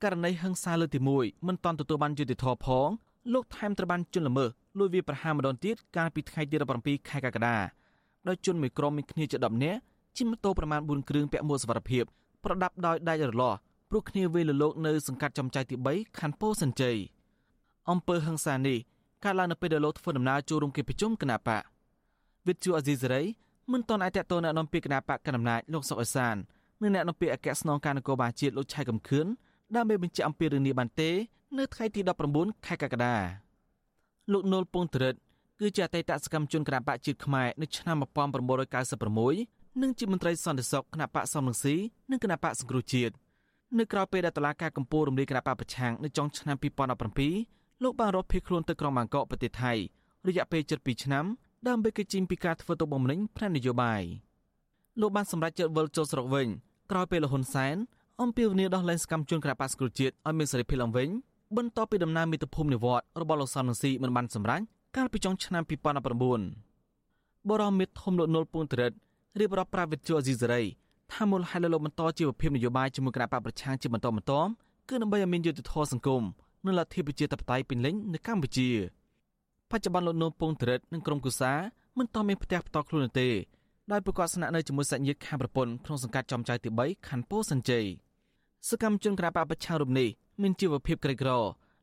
ករណីហិង្សាលើកទី1មិនតាន់ទទួលបានយុត្តិធម៌ផងលោកថែមត្រូវបានជន់ល្មើសលួចវាប្រហារម្ដងទៀតកាលពីថ្ងៃទី17ខែកក្កដាដោយជនមួយក្រុមមានគ្នាជា10នាក់ជិះម៉ូតូប្រមាណ4គ្រឿងពាក់មួកសុវត្ថិភាពប្រដាប់ដោយដាច់រលាស់ព្រោះគ្នាវេលលោកនៅសង្កាត់ចំចៃទី3ខណ្ឌពោធិ៍សិនជ័យអំពើហឹង្សានេះកើតឡើងនៅពេលដែលលោកធ្វើដំណើរចូលរួមកិច្ចប្រជុំគណៈបកវិទ្យុអាស៊ីសេរីមិនទាន់អាចតតអ្នកនាំពាក្យគណៈបកកណ្ដាលអំណាចលោកសុកអេសាន និងអ្នកនាំពាក្យអគ្គស្នងការនគរបាលជាតិលោកឆៃកំខឿនដើម្បីបញ្ជាក់អំពីរឿងនេះបានទេ នៅថ្ងៃទី19ខែកក្កដាលោកនុលពងត្រិតគឺជាអតីតសកម្មជនគណបកជាតិខ្មែរនៅឆ្នាំ1996និងជាមន្ត្រីសន្តិសុខគណបកសំរងស៊ីនិងគណបកសង្គ្រោះជាតិនៅក្រៅពេលដែលតឡាការកម្ពុជារំលាយគណៈបកប្រឆាំងនៅចុងឆ្នាំ2017លោកបានរកភៀសខ្លួនទៅក្រុងបាងកកប្រទេសថៃរយៈពេល7ឆ្នាំដើម្បីកិច្ចជិញពីការធ្វើទុកបុកម្នេញផ្នែកនយោបាយលោកបានសម្រេចចិត្តវិលចូលស្រុកវិញ ក្រោយពេលលហ៊ុនសែនអំពាវនាវដល់លែងសកម្មជនគណៈបកសង្គ្រោះជាតិឲ្យមានសេរីភាពឡើងវិញបន្ទាប់ពីដំណើរមាតុភូមិនិវត្តរបស់លោកសំរងស៊ីមិនបានសម្រេចកាលពីចុងឆ្នាំ2019បរមមិត្តធំលោកនុលពងត្រិតរៀបរាប់ប្រាវិទ្យាអេស៊ីសេរីថាមូលហេតុលើលោកបន្តជីវភាពនយោបាយជាមួយគណៈបកប្រឆាំងជាបន្តបន្ទាប់គឺដើម្បីឲ្យមានយុត្តិធម៌សង្គមនិងលទ្ធិប្រជាធិបតេយ្យពេញលេញនៅកម្ពុជាបច្ចុប្បន្នលោកនូនពងត្រិតនិងក្រុមគូសាមិនតមានផ្ទះផ្ទាល់ខ្លួនទេ ដោយប្រកាសស្នាក់នៅជាមួយសាច់ញាតិខាងប្រពន្ធក្នុងសង្កាត់ចំចៅទី3ខណ្ឌពោធិ៍សិនជ័យសកម្មជនគណបកប្រឆាំងរូបនេះមានជីវភាពក្រីក្រ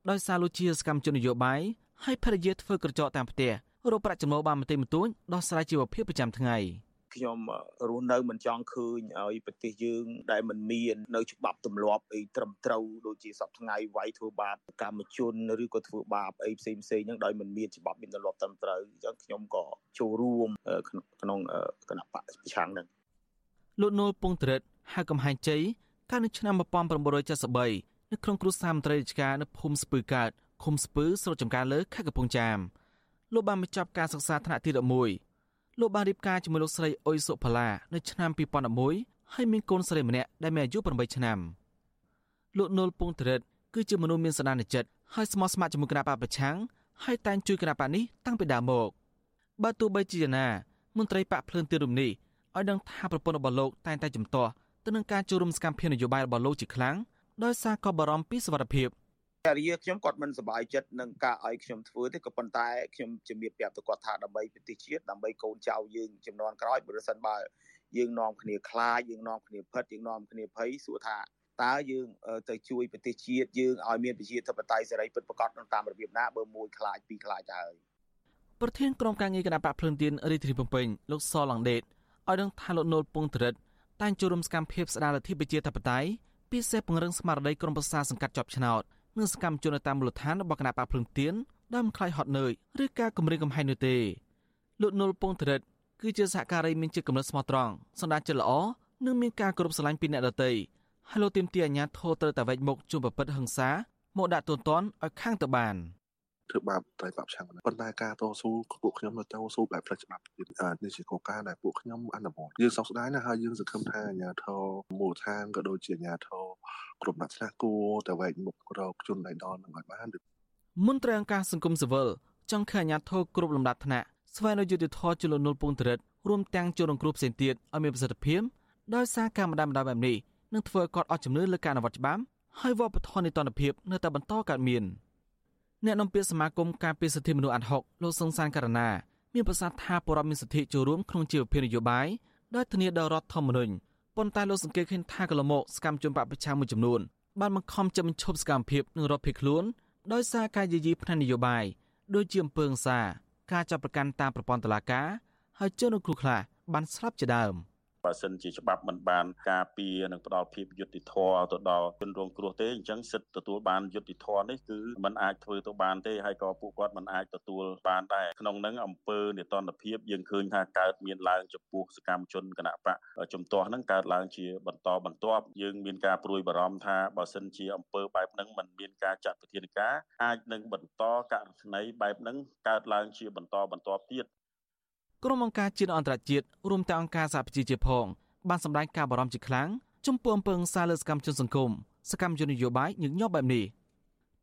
ដោយសារលុជាសកម្មជននយោបាយហើយភរិយាធ្វើក្រចកតាមផ្ទះរកប្រាក់ចំណូលបានបន្តិចបន្តួចដោះស្រាយជីវភាពប្រចាំថ្ងៃ ខ្ញុំរស់នៅមិនចង់ឃើញឲ្យប្រទេសយើងដែលមិនមាននៅច្បាប់ទម្លាប់អីត្រឹមត្រូវដូចជាសពថ្ងៃវាយធ្វើបាបកម្មជនឬក៏ធ្វើបាបអីផ្សេងផ្សេងហ្នឹងដោយមិនមានច្បាប់មានទម្លាប់ត្រឹមត្រូវអញ្ចឹងខ្ញុំក៏ចូលរួមក្នុងគណៈបកប្រឆាំងហ្នឹងលោកនូលពងត្រិតហៅកំហែងជ័យកាលនៅឆ្នាំ1973នៅក្នុងគ្រួសារមន្ត្រីរាជការនៅភូមិស្ពឺកើតឃុំស្ពឺស្រុកចំការលើខេត្តកំពង់ចាមលោកបានបញ្ចប់ការសិក្សាថ្នាក់ទី11 លោកបានរៀបការជាមួយលោកស្រីអុយសុផាឡានៅឆ្នាំ2011ហើយមានកូនស្រីម្នាក់ដែលមានអាយុ8ឆ្នាំលោកនុលពងត្រិតគឺជាមនុស្សមានសន្តានចិត្តហើយស្មោះស្ម័គ្រជាមួយគណៈបកប្រឆាំងហើយតែងជួយគណៈបកនេះតាំងពីដើមមកបើទោះបីជាណាមន្ត្រីបកភ្លើនទីរំនេះឲ្យដឹងថាប្រពន្ធរបស់លោកតែងតែជំទាស់ទៅនឹងការចូលរួមសកម្មភាពនយោបាយរបស់លោកជាខ្លាំងដោយសារក៏បារម្ភពីសុវត្ថិភាព ភរិយាខ្ញុំគាត់មិនសប្បាយចិត្តនឹងការឲ្យខ្ញុំធ្វើទេក៏ប៉ុន្តែខ្ញុំជំរាបប្រាប់ទៅគាត់ថាដើម្បីប្រទេសជាតិដើម្បីកូនចៅយើងចំនួនក្រោយបើសិនបើយើងនាំគ្នាខ្លាចយើងនាំគ្នាផិតយើងនាំគ្នាភ័យសួរថាតើយើងទៅជួយប្រទេសជាតិយើងឲ្យមានប្រជាធិបតេយ្យសេរីពិតប្រាកដតាមរបៀបណាបើមួយខ្លាចពីរខ្លាចហើយប្រធានក្រុមការងារគណៈបកភ្លឹងទៀនរាជធានីភ្នំពេញលោកសឡងដេតឲ្យដឹងថាលោកនុលពងត្រិតតែងចូលរួមសកម្មភាពស្ដារលទ្ធិប្រជាធិបតេយ្យពិសេសពង្រឹងស្មារតីក្រុមប្រឹក្សាសង្កាត់ជាប់ឆ្នោត និងសកម្មជននៅតាមមូលដ្ឋានរបស់គណៈបកភ្លឹងទៀនដើមខ្លាយហត់នឿយឬការគម្រាមកំហែងនោះទេលោកនុលពងត្រិតគឺជាសហការីមានចិត្តកំណត់ស្មោះត្រង់សម្ដេចចិត្តល្អនិងមានការគោរពស្រឡាញ់ពីអ្នកដទៃហើយលោកទៀមទាអាញាធរត្រូវតែវែកមុខជួបប្រព្រឹត្តហិង្សាមកដាក់ទោសទណ្ឌឲ្យខាងទៅបាន ធ្វើបាបតែបបឆាំងប៉ុន្តែការតស៊ូពួកខ្ញុំនៅតស៊ូបែបផ្លូវច្បាប់នេះជាគោលការណ៍ដែលពួកខ្ញុំអនុវត្តយើងសោកស្ដាយណាស់ហើយយើងសង្ឃឹមថាអាជ្ញាធរមូលដ្ឋានក៏ដូចជាអាជ្ញាធរគ្រប់អ្នកឆ្នះគួរតែវែកមុខរកជនដៃដល់នឹងឲ្យបានមន្ត្រីអង្គការសង្គមស៊ីវិលចង់ឃើញអាជ្ញាធរគ្រប់លំដាប់ថ្នាក់ស្វែងរកយុត្តិធម៌ជលនុលពងត្រិតរួមទាំងជនរងគ្រោះផ្សេងទៀតឲ្យមានប្រសិទ្ធភាពដោយសារការម្ដាយម្ដាយបែបនេះនឹងធ្វើឲ្យគាត់អស់ជំនឿលើការអនុវត្តច្បាប់ហើយវប្បធម៌នៃតនភាពនៅតែបន្តកើតមាន អ្នកនាំពាក្យសមាគមការពារសិទ្ធិមនុស្សអាត់ហុកលោកសង្សានករណាមានប្រសាសន៍ថាបរិបទមានសិទ្ធិចូលរួមក្នុងជីវភាពនយោបាយដោយធានាដោយរដ្ឋធម្មនុញ្ញប៉ុន្តែលោកសង្កេតឃើញថាកន្លងមកសកម្មជនបពប្រឆាំងមួយចំនួនបានបង្ខំចិត្តបញ្ឈប់សកម្មភាពនិងរត់ភៀសខ្លួនដោយសារការយាយីផ្នែកនយោបាយដូចជាអំពើហិង្សាការចាប់ប្រកាន់តាមប្រព័ន្ធតុលាការហើយជនរងគ្រោះខ្លះបានស្លាប់ជាដើម។ បើសិនជាច្បាប់មិនបានការពារនិងផ្ដល់ភាពយុត្តិធម៌ទៅដល់ជនរងគ្រោះទេអញ្ចឹងសិទ្ធិទទួលបានយុត្តិធម៌នេះគឺมันអាចធ្វើទៅបានទេហើយក៏ពួកគាត់មិនអាចទទួលបានដែរក្នុងនឹងអង្គើនេតនភាពយើងឃើញថាកើតមានឡើងចំពោះសកម្មជនគណៈបកជំទាស់ហ្នឹងកើតឡើងជាបន្តបន្ទាប់យើងមានការព្រួយបារម្ភថាបើសិនជាអង្គើបែបហ្នឹងมันមានការចាត់វិធានការអាចនឹងបន្តករណីបែបហ្នឹងកើតឡើងជាបន្តបន្ទាប់ទៀត ក្រុមអង្គការជាតិអន្តរជាតិរួមទាំងអង្គការសហប្រជាជាតិផងបានសម្ដែងការបារម្ភជាខ្លាំងចំពោះអំពើហិង្សាលើសកម្មជនសង្គមសកម្មជននយោបាយញឹកញាប់បែបនេះ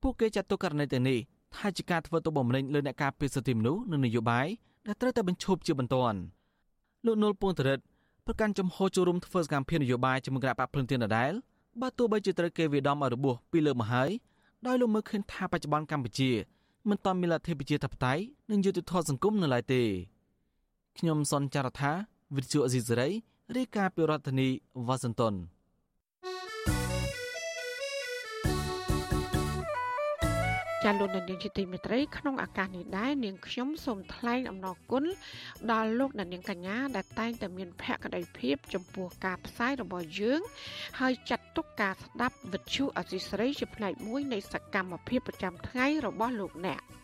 ពួកគេចាត់ទុកករណីទាំងនេះថាជាការធ្វើទុកបុកម្នេញលើអ្នកការពារសិទ្ធិមនុស្សនិងនយោបាយដែលត្រូវតែបញ្ឈប់ជាបន្ទាន់លោកនុលពងតរិតប្រកាន់ចំហចូលរួមធ្វើសកម្មភាពនយោបាយជាមួយគណៈបកភ្លឹងទៀនដដែលបើទោះបីជាត្រូវគេវាដំឲ្យរបួសពីលើមកហើយដោយលោកមើលឃើញថាបច្ចុប្បន្នកម្ពុជាមិនទាន់មានលទ្ធិប្រជាធិបតេយ្យនិងយុត្តិធម៌សង្គមនៅឡើយទេ ខ្ញុំសនចាររថាវិទ្យុអេស៊ីសេរីរាយការណ៍ពីរដ្ឋធានីវ៉ាស៊ីនតោនចាលោកនាងជាទីមេត្រីក្នុងឱកាសនេះដែរនាងខ្ញុំសូមថ្លែងអំណរគុណដល់លោកនាងកញ្ញាដែលតែងតែមានភក្ដីភាពចំពោះការផ្សាយរបស់យើង ហើយចាត់ទុកការស្ដាប់វិទ្យុអសីស្រីជាផ្នែកមួយនៃសកម្មភាពប្រចាំថ្ងៃរបស់លោកអ្នក។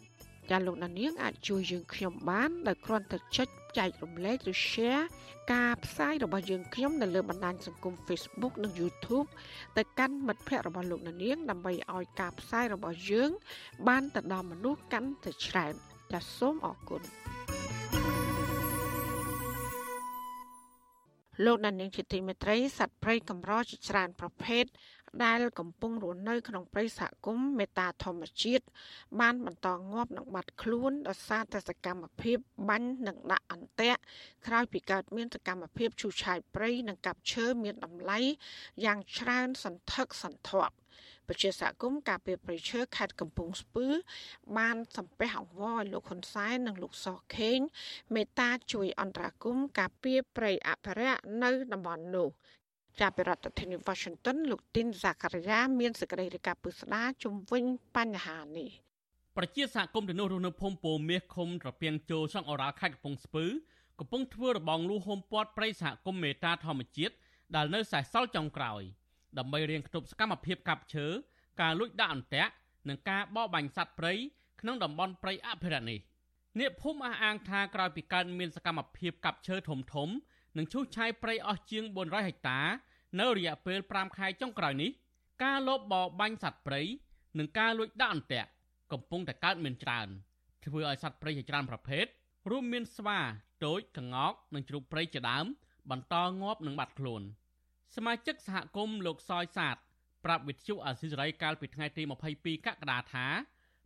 ចាលោកណានៀងអាចជួយយើងខ្ញុំបានដោយគ្រាន់តែចុចចែករំលែកឬ share ការផ្សាយរបស់យើងខ្ញុំនៅលើបណ្ដាញសង្គម Facebook និង YouTube ទៅកាន់មិត្តភ័ក្តិរបស់លោកណានៀងដើម្បីឲ្យការផ្សាយរបស់យើង បានទៅដល់មនុស្សកាន់តែច្រើនចាសសូមអរគុណលោកដានីងជាទីមេត្រីសត្វព្រៃកម្រជាច្រើនប្រភេទ ដែលកំពុងរស់នៅក្នុងព្រៃសហគមន៍មេតាធម្មជាតិបានបន្តងាប់និងបាត់ខ្លួនដោយសារតែសកម្មភាពបាញ់និងដាក់អន្ទាក់ក្រោយពីកើតមានសកម្មភាពឈូសឆាយព្រៃនិងកាប់ឈើមានតម្លៃយ៉ាងច្រើនសន្ធឹកសន្ធាប់ពជាសហគមន៍ការពារប្រៃឈើខេត្តកំពង់ស្ពឺ បានសំពះអង្វរឲ្យលោកហ៊ុនសែននិងលោកសខេងមេត្តាជួយអន្តរាគមន៍ការពារប្រៃអភិរក្សនៅតំបន់នោះ ចាប់ពីរដ្ឋធានី Washington លោកទីនសាការីយ៉ាមានសេចក្តីរាយការណ៍ពិស្ដារជំវិញបញ្ហានេះប្រជាសហគមន៍ទៅនោះរស់នៅភូមិពោមាសឃុំត្រពាំងជោសង់អូរ៉ាល់ខេត្តកំពង់ស្ពឺកំពុងធ្វើរបងលូហុំពាត់ព្រៃសហគមន៍មេតាធម្មជាតិដែលនៅសេសសល់ចុងក្រោយដើម្បីរៀងគប់សកម្មភាពកាប់ឈើការលួចដាក់អន្ទាក់និងការបរបាញ់សត្វព្រៃក្នុងតំបន់ព្រៃអភិរក្សនេះអ្នកភូមិអះអាងថាក្រោយពីកើតមានសកម្មភាពកាប់ឈើធំធំ និងឈូសឆាយព្រៃអស់ជាង400ហិកតានៅរយៈពេល5ខែចុងក្រោយនេះការលបបរបាញ់សត្វព្រៃនិងការលួចដាក់អន្ទាក់កំពុងតែកើតមានច្រើនធ្វើឲ្យសត្វព្រៃជាច្រើនប្រភេទរួមមានស្វាទោចក្ងោកនិងជ្រូកព្រៃជាដើមបន្តងាប់និងបាត់ខ្លួនសមាជិកសហគមន៍លោកសយសាទប្រាប់វិទ្យុអាស៊ីសេរីកាលពីថ្ងៃទី22កក្កដាថា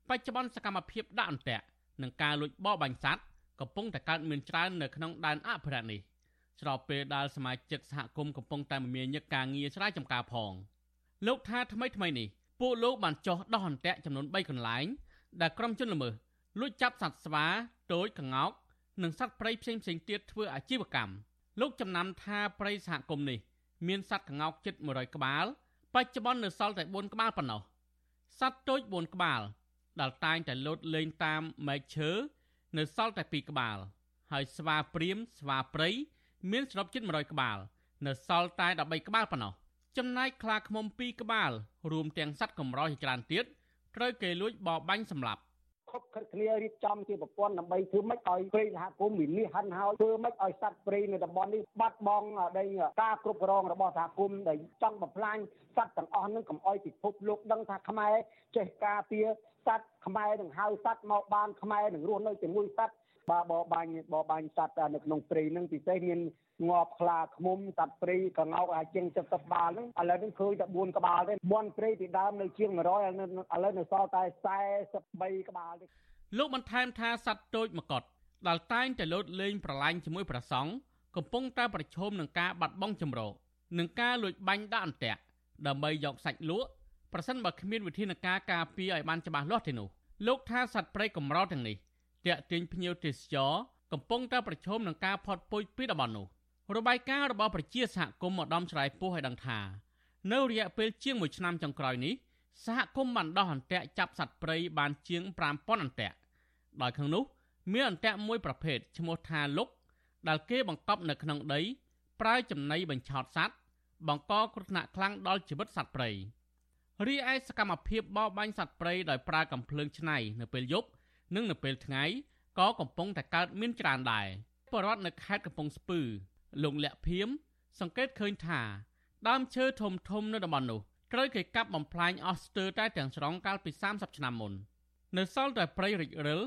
បច្ចុប្បន្នសកម្មភាពដាក់អន្ទាក់និងការលួចបរបាញ់សត្វកំពុងតែកើតមានច្រើននៅក្នុងដែនអភិរក្សនេះ ស្របពេលដែលសមាជិកសហគមន៍កំពុងតែមមាញឹកការងារស្រែចម្ការផងលោកថាថ្មីថ្មីនេះពួកលោកបានចោះដោះអន្ទាក់ចំនួន3កន្លែងដែលក្រុមជនល្មើសលួចចាប់សត្វស្វាទោចក្ងោកនិងសត្វព្រៃផ្សេងផ្សេងទៀតធ្វើអាជីវកម្មលោកចំណាំថាព្រៃសហគមន៍នេះមានសត្វក្ងោកជិត100ក្បាល បច្ចុប្បន្ននៅសល់តែ4ក្បាលប៉ុណ្ណោះសត្វតូច4ក្បាលដែលតែងតែលោតលេងតាមមែកឈើនៅសល់តែ2ក្បាល ហើយស្វាព្រាមស្វាព្រៃ មានសរុបជិត100ក្បាល នៅសល់តែ13ក្បាលប៉ុណ្ណោះចំណែកខ្លាឃ្មុំ2ក្បាលរួមទាំងសត្វកម្រជាច្រើនទៀតត្រូវគេលួចបរបាញ់សម្លាប់ខុបខិតគ្នារៀបចំជាប្រព័ន្ធដើម្បីធ្វើម៉េចឲ្យព្រៃសហគមន៍វិនិច្ឆ័យហិនហោធ្វើម៉េចឲ្យសត្វព្រៃនៅតំបន់នេះបាត់បង់ដីការគ្រប់គ្រងរបស់សហគមន៍ដែលចង់បំផ្លាញសត្វទាំងអស់នឹងកុំឲ្យពិភពលោកដឹងថាខ្មែរចេះការពារសត្វខ្មែរនឹងហៅសត្វមកបានខ្មែរនឹងរស់នៅជាមួយសត្វ បើបបាញ់បបាញ់សត្វនៅក្នុងព្រៃនឹងពិសេសមានងាប់ខ្លាឃ្មុំសត្វព្រៃកងោកអាចជាង70ក្បាលហ្នឹងឥឡូវនេះឃើញតែ4ក្បាលទេមន់ព្រៃពីដើមនៅជាង100ឥឡូវនៅសល់តែ43ក្បាលទេលោកបន្ថែមថាសត្វតូចមកុដដែលតែងតែលោតលេងប្រឡាញ់ជាមួយប្រសង់កំពុងតែប្រឈមនឹងការបាត់បង់ចម្រោនិងការលួចបាញ់ដាក់អន្ទាក់ដើម្បីយកសាច់លក់ប្រសិនបើគ្មានវិធានការការពារឲ្យបានច្បាស់លាស់ទេនោះលោកថាសត្វព្រៃកម្រទាំងនេះ តាក់ទាញភ្ញៀវទេសចរកំពុងតែប្រឈមនឹងការផុតពូជពីតំបន់នោះរបាយការណ៍របស់ប្រជាសហគមន៍ម្ដំឆ្លើយពោះឲ្យដឹងថានៅរយៈពេលជាង1ឆ្នាំចុងក្រោយនេះសហគមន៍បានដោះអន្ទាក់ចាប់សត្វព្រៃបានជាង5000អន្ទាក់ដោយក្នុងនោះមានអន្ទាក់មួយប្រភេទឈ្មោះថាលុកដែលគេបង្កប់នៅក្នុងដី ប្រើចំណីបញ្ឆោតសត្វបង្កគ្រោះថ្នាក់ខ្លាំងដល់ជីវិតសត្វព្រៃរីឯសកម្មភាពបរបាញ់សត្វព្រៃដោយប្រើកាំភ្លើងឆ្នៃនៅពេលយប់ និងនៅពេលថ្ងៃក៏កំពុងតែកើតមានច្រើនដែរបរដ្ឋនៅខេត្តកំពង់ស្ពឺលោកលក្ខភៀមសង្កេតឃើញថាដើមឈើធំធំនៅតំបន់នោះត្រូវគេកាប់បំផ្លាញអស់ស្ទើរតែទាំងស្រុងកាលពី30ឆ្នាំមុននៅសល់តែព្រៃរិចរិល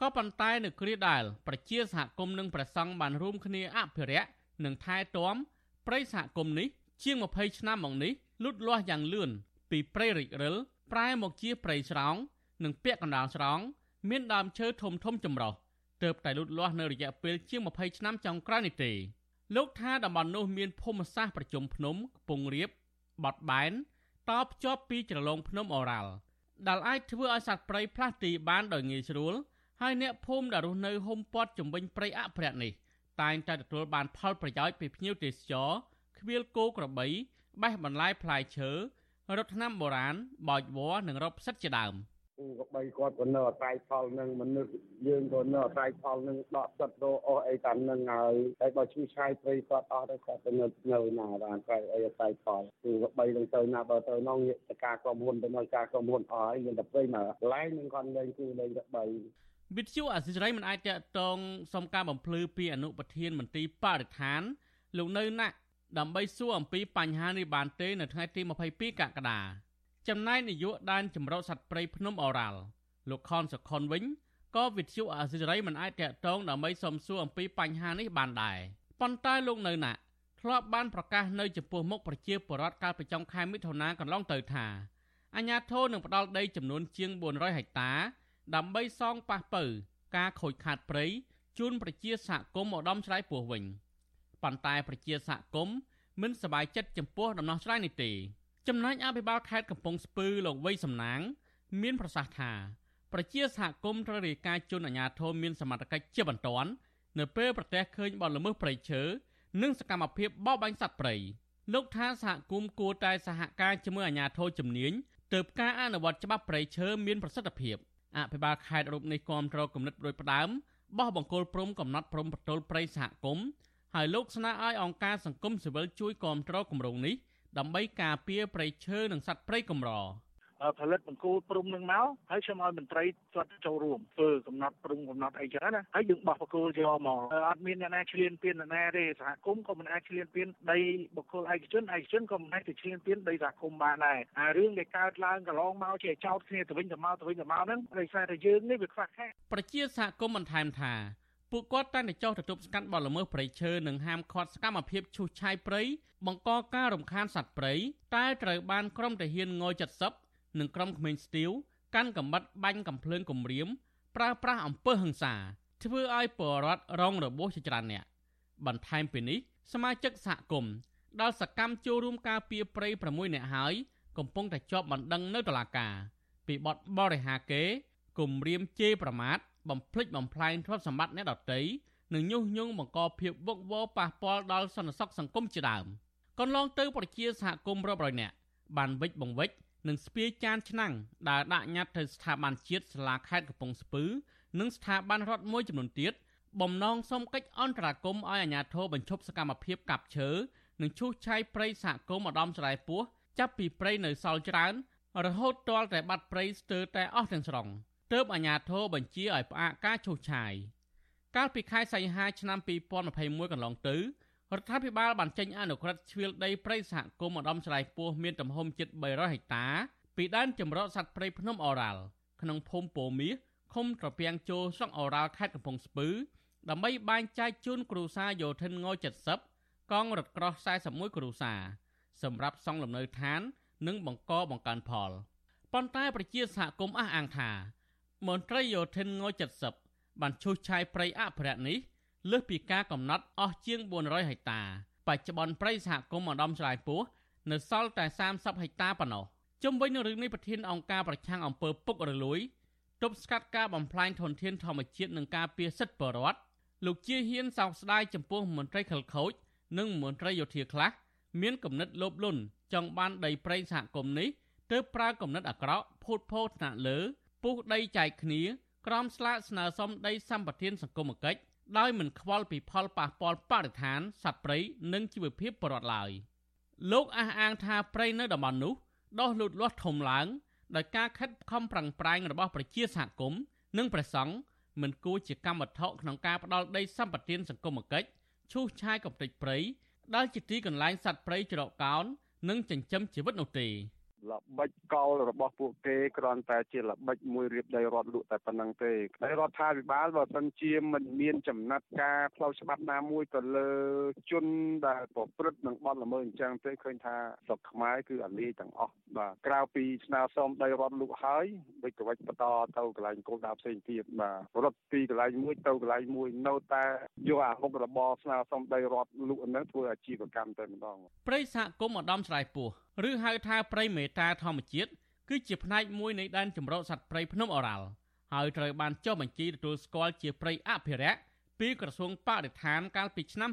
ក៏ប៉ុន្តែនៅគ្រាដែលប្រជាសហគមន៍និងប្រសង់បានរួមគ្នាអភិរក្សនិងថែទាំព្រៃសហគមន៍នេះជាង20ឆ្នាំមកនេះលូតលាស់យ៉ាងលឿនពីព្រៃរិចរិលប្រែមកជាព្រៃស្រោង និងពាក់កណ្ដាលស្រោង មានដើមឈើធំធំចម្រុះទើបតែលូតលាស់នៅរយៈពេលជាង20ឆ្នាំចុងក្រោយនេះទេលោកថាតំបន់នោះមានភូមិសាស្ត្រប្រជុំភ្នំកំពង់រាបបត់បែនតភ្ជាប់ពីជ្រលងភ្នំអូរ៉ាល់ដែលអាចធ្វើឲ្យសត្វព្រៃផ្លាស់ទីបានដោយងាយស្រួលហើយអ្នកភូមិដែលរស់នៅហុំព័ទ្ធជំវិញព្រៃអភិរក្សនេះតែងតែទទួលបានផលប្រយោជន៍ពីភ្ញៀវទេសចរខ្វៀលគោក្របីបេះបន្លែផ្លែឈើរត់ថ្នាំបុរាណបោចវល្លិនិងរកផ្សិតជាដើម។ គូក៏បីគាត់ក៏នៅអាស្រ័យផលនឹងមនុស្សយើងក៏នៅអាស្រ័យផលនឹងដកចិត្តរកអស់អីតាមនឹងហើយតែបើឈឺឆាយព្រៃគាត់អស់ទៅគាត់ទៅនៅនៅណាបានក្រៃអីអាស្រ័យផលគូក៏បីនឹងទៅណាបើទៅនងតការក្រុមហ៊ុនទៅនៅការក្រុមហ៊ុនអស់ហើយមានតែព្រៃមកកន្លែងនឹងគាត់លេងគូលេងតែបីវិទ្យុអសិរ័យមិនអាចតតងសុំការបំភ្លឺពីអនុប្រធានមន្ត្រីបរិស្ថានលោកនៅណាក់ដើម្បីសួរអំពីបញ្ហានេះបានទេនៅថ្ងៃទី22កក្កដា ចំណែកនាយកដែនចម្រុះសត្វព្រៃភ្នំអូរ៉ាល់លោកខនសុខុនវិញក៏វិទ្យុអាស៊ីសេរីមិនអាចតាក់ទងដើម្បីសំសួរអំពីបញ្ហានេះបានដែរប៉ុន្តែលោកនៅណាធ្លាប់បានប្រកាសនៅចំពោះមុខប្រជាពលរដ្ឋកាលពីចុងខែមិថុនាកន្លងទៅថាអាជ្ញាធរនឹងផ្ដល់ដីចំនួនជាង400ហិកតា ដើម្បីសងប៉ះពៅការខូចខាតព្រៃជូនប្រជាសហគមន៍ឧត្តមឆ្លៃពោះវិញប៉ុន្តែប្រជាសហគមន៍មិនសប្បាយចិត្តចំពោះដំណោះស្រាយនេះទេ ចំណែកអភិបាលខេត្តកំពង់ស្ពឺលោកវ័យសំណាង មានប្រសាសន៍ថាប្រជាសហគមន៍ត្រូវរាយការណ៍ជូនអាជ្ញាធរមានសមត្ថកិច្ចជាបន្ទាន់នៅពេលប្រទះឃើញបទល្មើសព្រៃឈើនិងសកម្មភាពបរបាញ់សត្វព្រៃលោកថាសហគមន៍គួរតែសហការជាមួយអាជ្ញាធរជំនាញទើបការអនុវត្តច្បាប់ព្រៃឈើមានប្រសិទ្ធភាពអភិបាលខេត្តរូបនេះគាំទ្រគំនិតដូចផ្ដើមបោះបង្គោលព្រំកំណត់ព្រំប្រទល់ព្រៃសហគមន៍ហើយលោកស្នើឲ្យអង្គការសង្គមស៊ីវិលជួយគាំទ្រគម្រោងនេះ ដើម្បីការពារព្រៃឈើនិងសត្វព្រៃកម្រ។ផលិតបង្គោលព្រំនឹងមកហើយខ្ញុំឲ្យមន្ត្រីគាត់ចូលរួមធ្វើកំណត់ព្រំកំណត់អីចឹងណាហើយយើងបោះបង្គោលយកមកអត់មានអ្នកណាឈ្លានពានអ្នកណាទេសហគមន៍ក៏មិនអាចឈ្លានពានដីបង្គោលឯកជនឯកជនក៏មិនអាចទៅឈ្លានពានដីសហគមន៍បានដែរហើយរឿងដែលកើតឡើងកន្លងមកជាចោតគ្នាទៅវិញទៅមកទៅវិញទៅមកហ្នឹងដោយសារតែយើងនេះវាខ្វះខាតប្រជាសហគមន៍បន្ថែមថា ពួកគាត់តែងតែចោះទៅទប់ស្កាត់បទល្មើសព្រៃឈើនិងហាមឃាត់សកម្មភាពឈូសឆាយព្រៃបង្កការរំខានសត្វព្រៃតែត្រូវបានក្រុមទាហានង70និងក្រុមក្មេងស្ទាវកាន់កំបិតបាញ់កំភ្លើងគំរាមប្រើប្រាស់អំពើហិង្សា ធ្វើឲ្យពលរដ្ឋរងរបួសជាច្រើនអ្នកបន្ថែមពីនេះសមាជិកសហគមន៍ដែលសកម្មចូលរួមការពារព្រៃ6នាក់ហើយកំពុងតែជាប់បណ្ដឹងនៅតុលាការពីបទបរិហាកេគំរាមជេរប្រមាថ បំភ្លេចបំផ្លែងទ្រព្យសម្បត្តិអ្នកដទៃនិងញុះញង់បង្កភាពវឹកវរប៉ះពាល់ដល់សន្តិសុខសង្គមជាដើមកន្លងទៅប្រជាសហគមន៍រាប់រយនាក់បានវិច្ចបង្វិច្ចនិងស្ពាយចានឆ្នាំងដែលដាក់ញត្តិទៅស្ថាប័នជាតិសាលាខេត្តកំពង់ស្ពឺ និងស្ថាប័នរដ្ឋមួយចំនួនទៀតបំណងសុំកិច្ចអន្តរាគមន៍ឲ្យអាជ្ញាធរបញ្ឈប់សកម្មភាពកាប់ឈើនិងឈូសឆាយព្រៃសហគមន៍ឧត្តមស្រែពោះចាប់ពីព្រៃនៅសល់ច្រើន រហូតទាល់តែបាត់ព្រៃស្ទើរតែអស់ទាំងស្រុង ទើបអាជ្ញាធរបញ្ជាឲ្យផ្អាកការឈូសឆាយកាលពីខែសីហាឆ្នាំ2021កន្លងទៅរដ្ឋាភិបាលបានចេញអនុក្រឹត្យជ្រៀលដីព្រៃសហគមន៍ឧត្តមឆ្លៃពោះមានទំហំជិត300ហិកតាពីដែនចម្រុះសត្វព្រៃភ្នំអូរ៉ាល់ក្នុងភូមិពោមាសឃុំត្រពាំងជោស្រុកអូរ៉ាល់ខេត្តកំពង់ស្ពឺដើម្បីបែងចែកជូនគ្រួសារយោធិនង70កងរថក្រោះ41គ្រួសារសម្រាប់សង់លំនៅឋាន និងបង្កបង្កើនផលប៉ុន្តែប្រជាសហគមន៍អះអាងថា មន្ត្រីយោធិនង70បានឈូសឆាយព្រៃអភិរក្សនេះលើសពីការកំណត់អស់ជាង400ហិកតា បច្ចុប្បន្នព្រៃសហគមន៍ម្ដំឆ្លៃពោះនៅសល់តែ30ហិកតាប៉ុណ្ណោះជុំវិញនឹងរឿងនេះប្រធានអង្គការប្រឆាំងអំពើពុករលួយទប់ស្កាត់ការបំផ្លាញធនធានធម្មជាតិនិងការពារសិទ្ធិបរដ្ឋលោកជាហ៊ានសោកស្ដាយចំពោះមន្ត្រីខិលខូច និងមន្ត្រីយោធាខ្លះមានគំនិតលោភលន់ចង់បានដីព្រៃសហគមន៍នេះទើបប្រើគំនិតអាក្រក់ភូតភរថ្នាក់លើ ពុះដីចែកគ្នាក្រោមស្លាកស្នើសុំដីសម្បត្តិសង្គមគិច្ចដោយមិនខ្វល់ពីផលប៉ះពាល់បរិស្ថានសត្វព្រៃនិងជីវភាពប្រវត្តិឡើយលោកអះអាងថាព្រៃនៅតំបន់នោះដុះលូតលាស់ធំឡើងដោយការខិតខំប្រឹងប្រែងរបស់ប្រជាសហគមន៍និងព្រះសង្ឃមិនគួរជាកម្មវត្ថុក្នុងការផ្ដាល់ដីសម្បត្តិសង្គមគិច្ចឈូសឆាយកំទេចព្រៃដែលជាទីកន្លែងសត្វព្រៃច្រកកោននិងចិញ្ចឹមជីវិតនោះទេ ល្បិចកលរបស់ពួកគេគ្រាន់តែជាល្បិចមួយរៀបដីរដ្ឋលក់តែប៉ុណ្្នឹងទេហើយរដ្ឋាភិបាលបើសិនជាមិនមានចំណាត់ការផ្លូវច្បាប់ណាមួយទៅលើជនដែលប្រព្រឹត្តនឹងបទល្មើសអញ្ចឹងទេឃើញថាស្រុកខ្មែរគឺអាលីទាំងអស់បាទក្រៅពីស្នើសុំដីរដ្ឋលក់ហើយវិច្ចវិច្ចបន្តទៅកន្លែងគោលដៅផ្សេងទៀតបាទរត់ពីកន្លែងមួយទៅកន្លែងមួយនៅតែយកអាមុខរបរស្នើសុំដីរដ្ឋលក់ហ្នឹងធ្វើអាជីវកម្មតែម្ដងព្រៃសហគមន៍ឧត្តមឆ្លៃពោះ ឬហៅថាព្រៃមេតាធម្មជាតិគឺជាផ្នែកមួយនៃដែនជម្រកសត្វព្រៃភ្នំអូរ៉ាល់ហើយត្រូវបានចុះបញ្ជីទទួលស្គាល់ជាព្រៃអភិរក្សពីក្រសួងបរិស្ថានកាលពីឆ្នាំ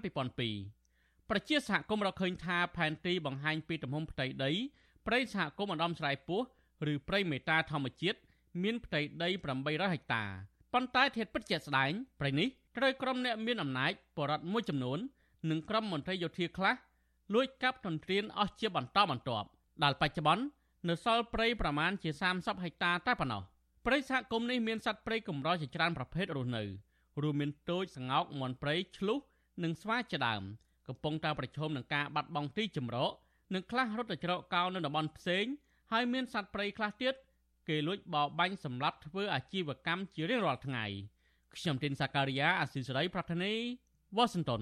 2002ប្រជាសហគមន៍រកឃើញថាផែនទីបង្ហាញពីទំហំផ្ទៃដីព្រៃសហគមន៍អណ្ដំស្រែពោះឬព្រៃមេតាធម្មជាតិមានផ្ទៃដី800ហិកតាប៉ុន្តែធាតុពិតជាក់ស្ដែងព្រៃនេះត្រូវក្រុមអ្នកមានអំណាចបរដ្ឋមួយចំនួននិងក្រុមមន្ត្រីយោធាខ្លះ លួចកាប់ទន្ទ្រានអស់ជាបន្តបន្ទាប់ដែលបច្ចុប្បន្ននៅសល់ព្រៃប្រមាណជា30ហិកតាតែប៉ុណ្ណោះព្រៃសហគមន៍នេះមានសត្វព្រៃកម្រជាច្រើនប្រភេទរស់នៅរួមមានទោចស្ងោកមាន់ព្រៃឆ្លុះនិងស្វាជាដើមកំពុងតែប្រឈមនឹងការបាត់បង់ទីជម្រកនិងខ្លះរត់ទៅច្រកកោននៅតំបន់ផ្សេងហើយមានសត្វព្រៃខ្លះទៀតគេលួចបរបាញ់សម្លាប់ធ្វើអាជីវកម្មជារៀងរាល់ថ្ងៃខ្ញុំទីនសាការីយ៉ាអស៊ីសេរីប្រធានីវ៉ាស៊ីនតោន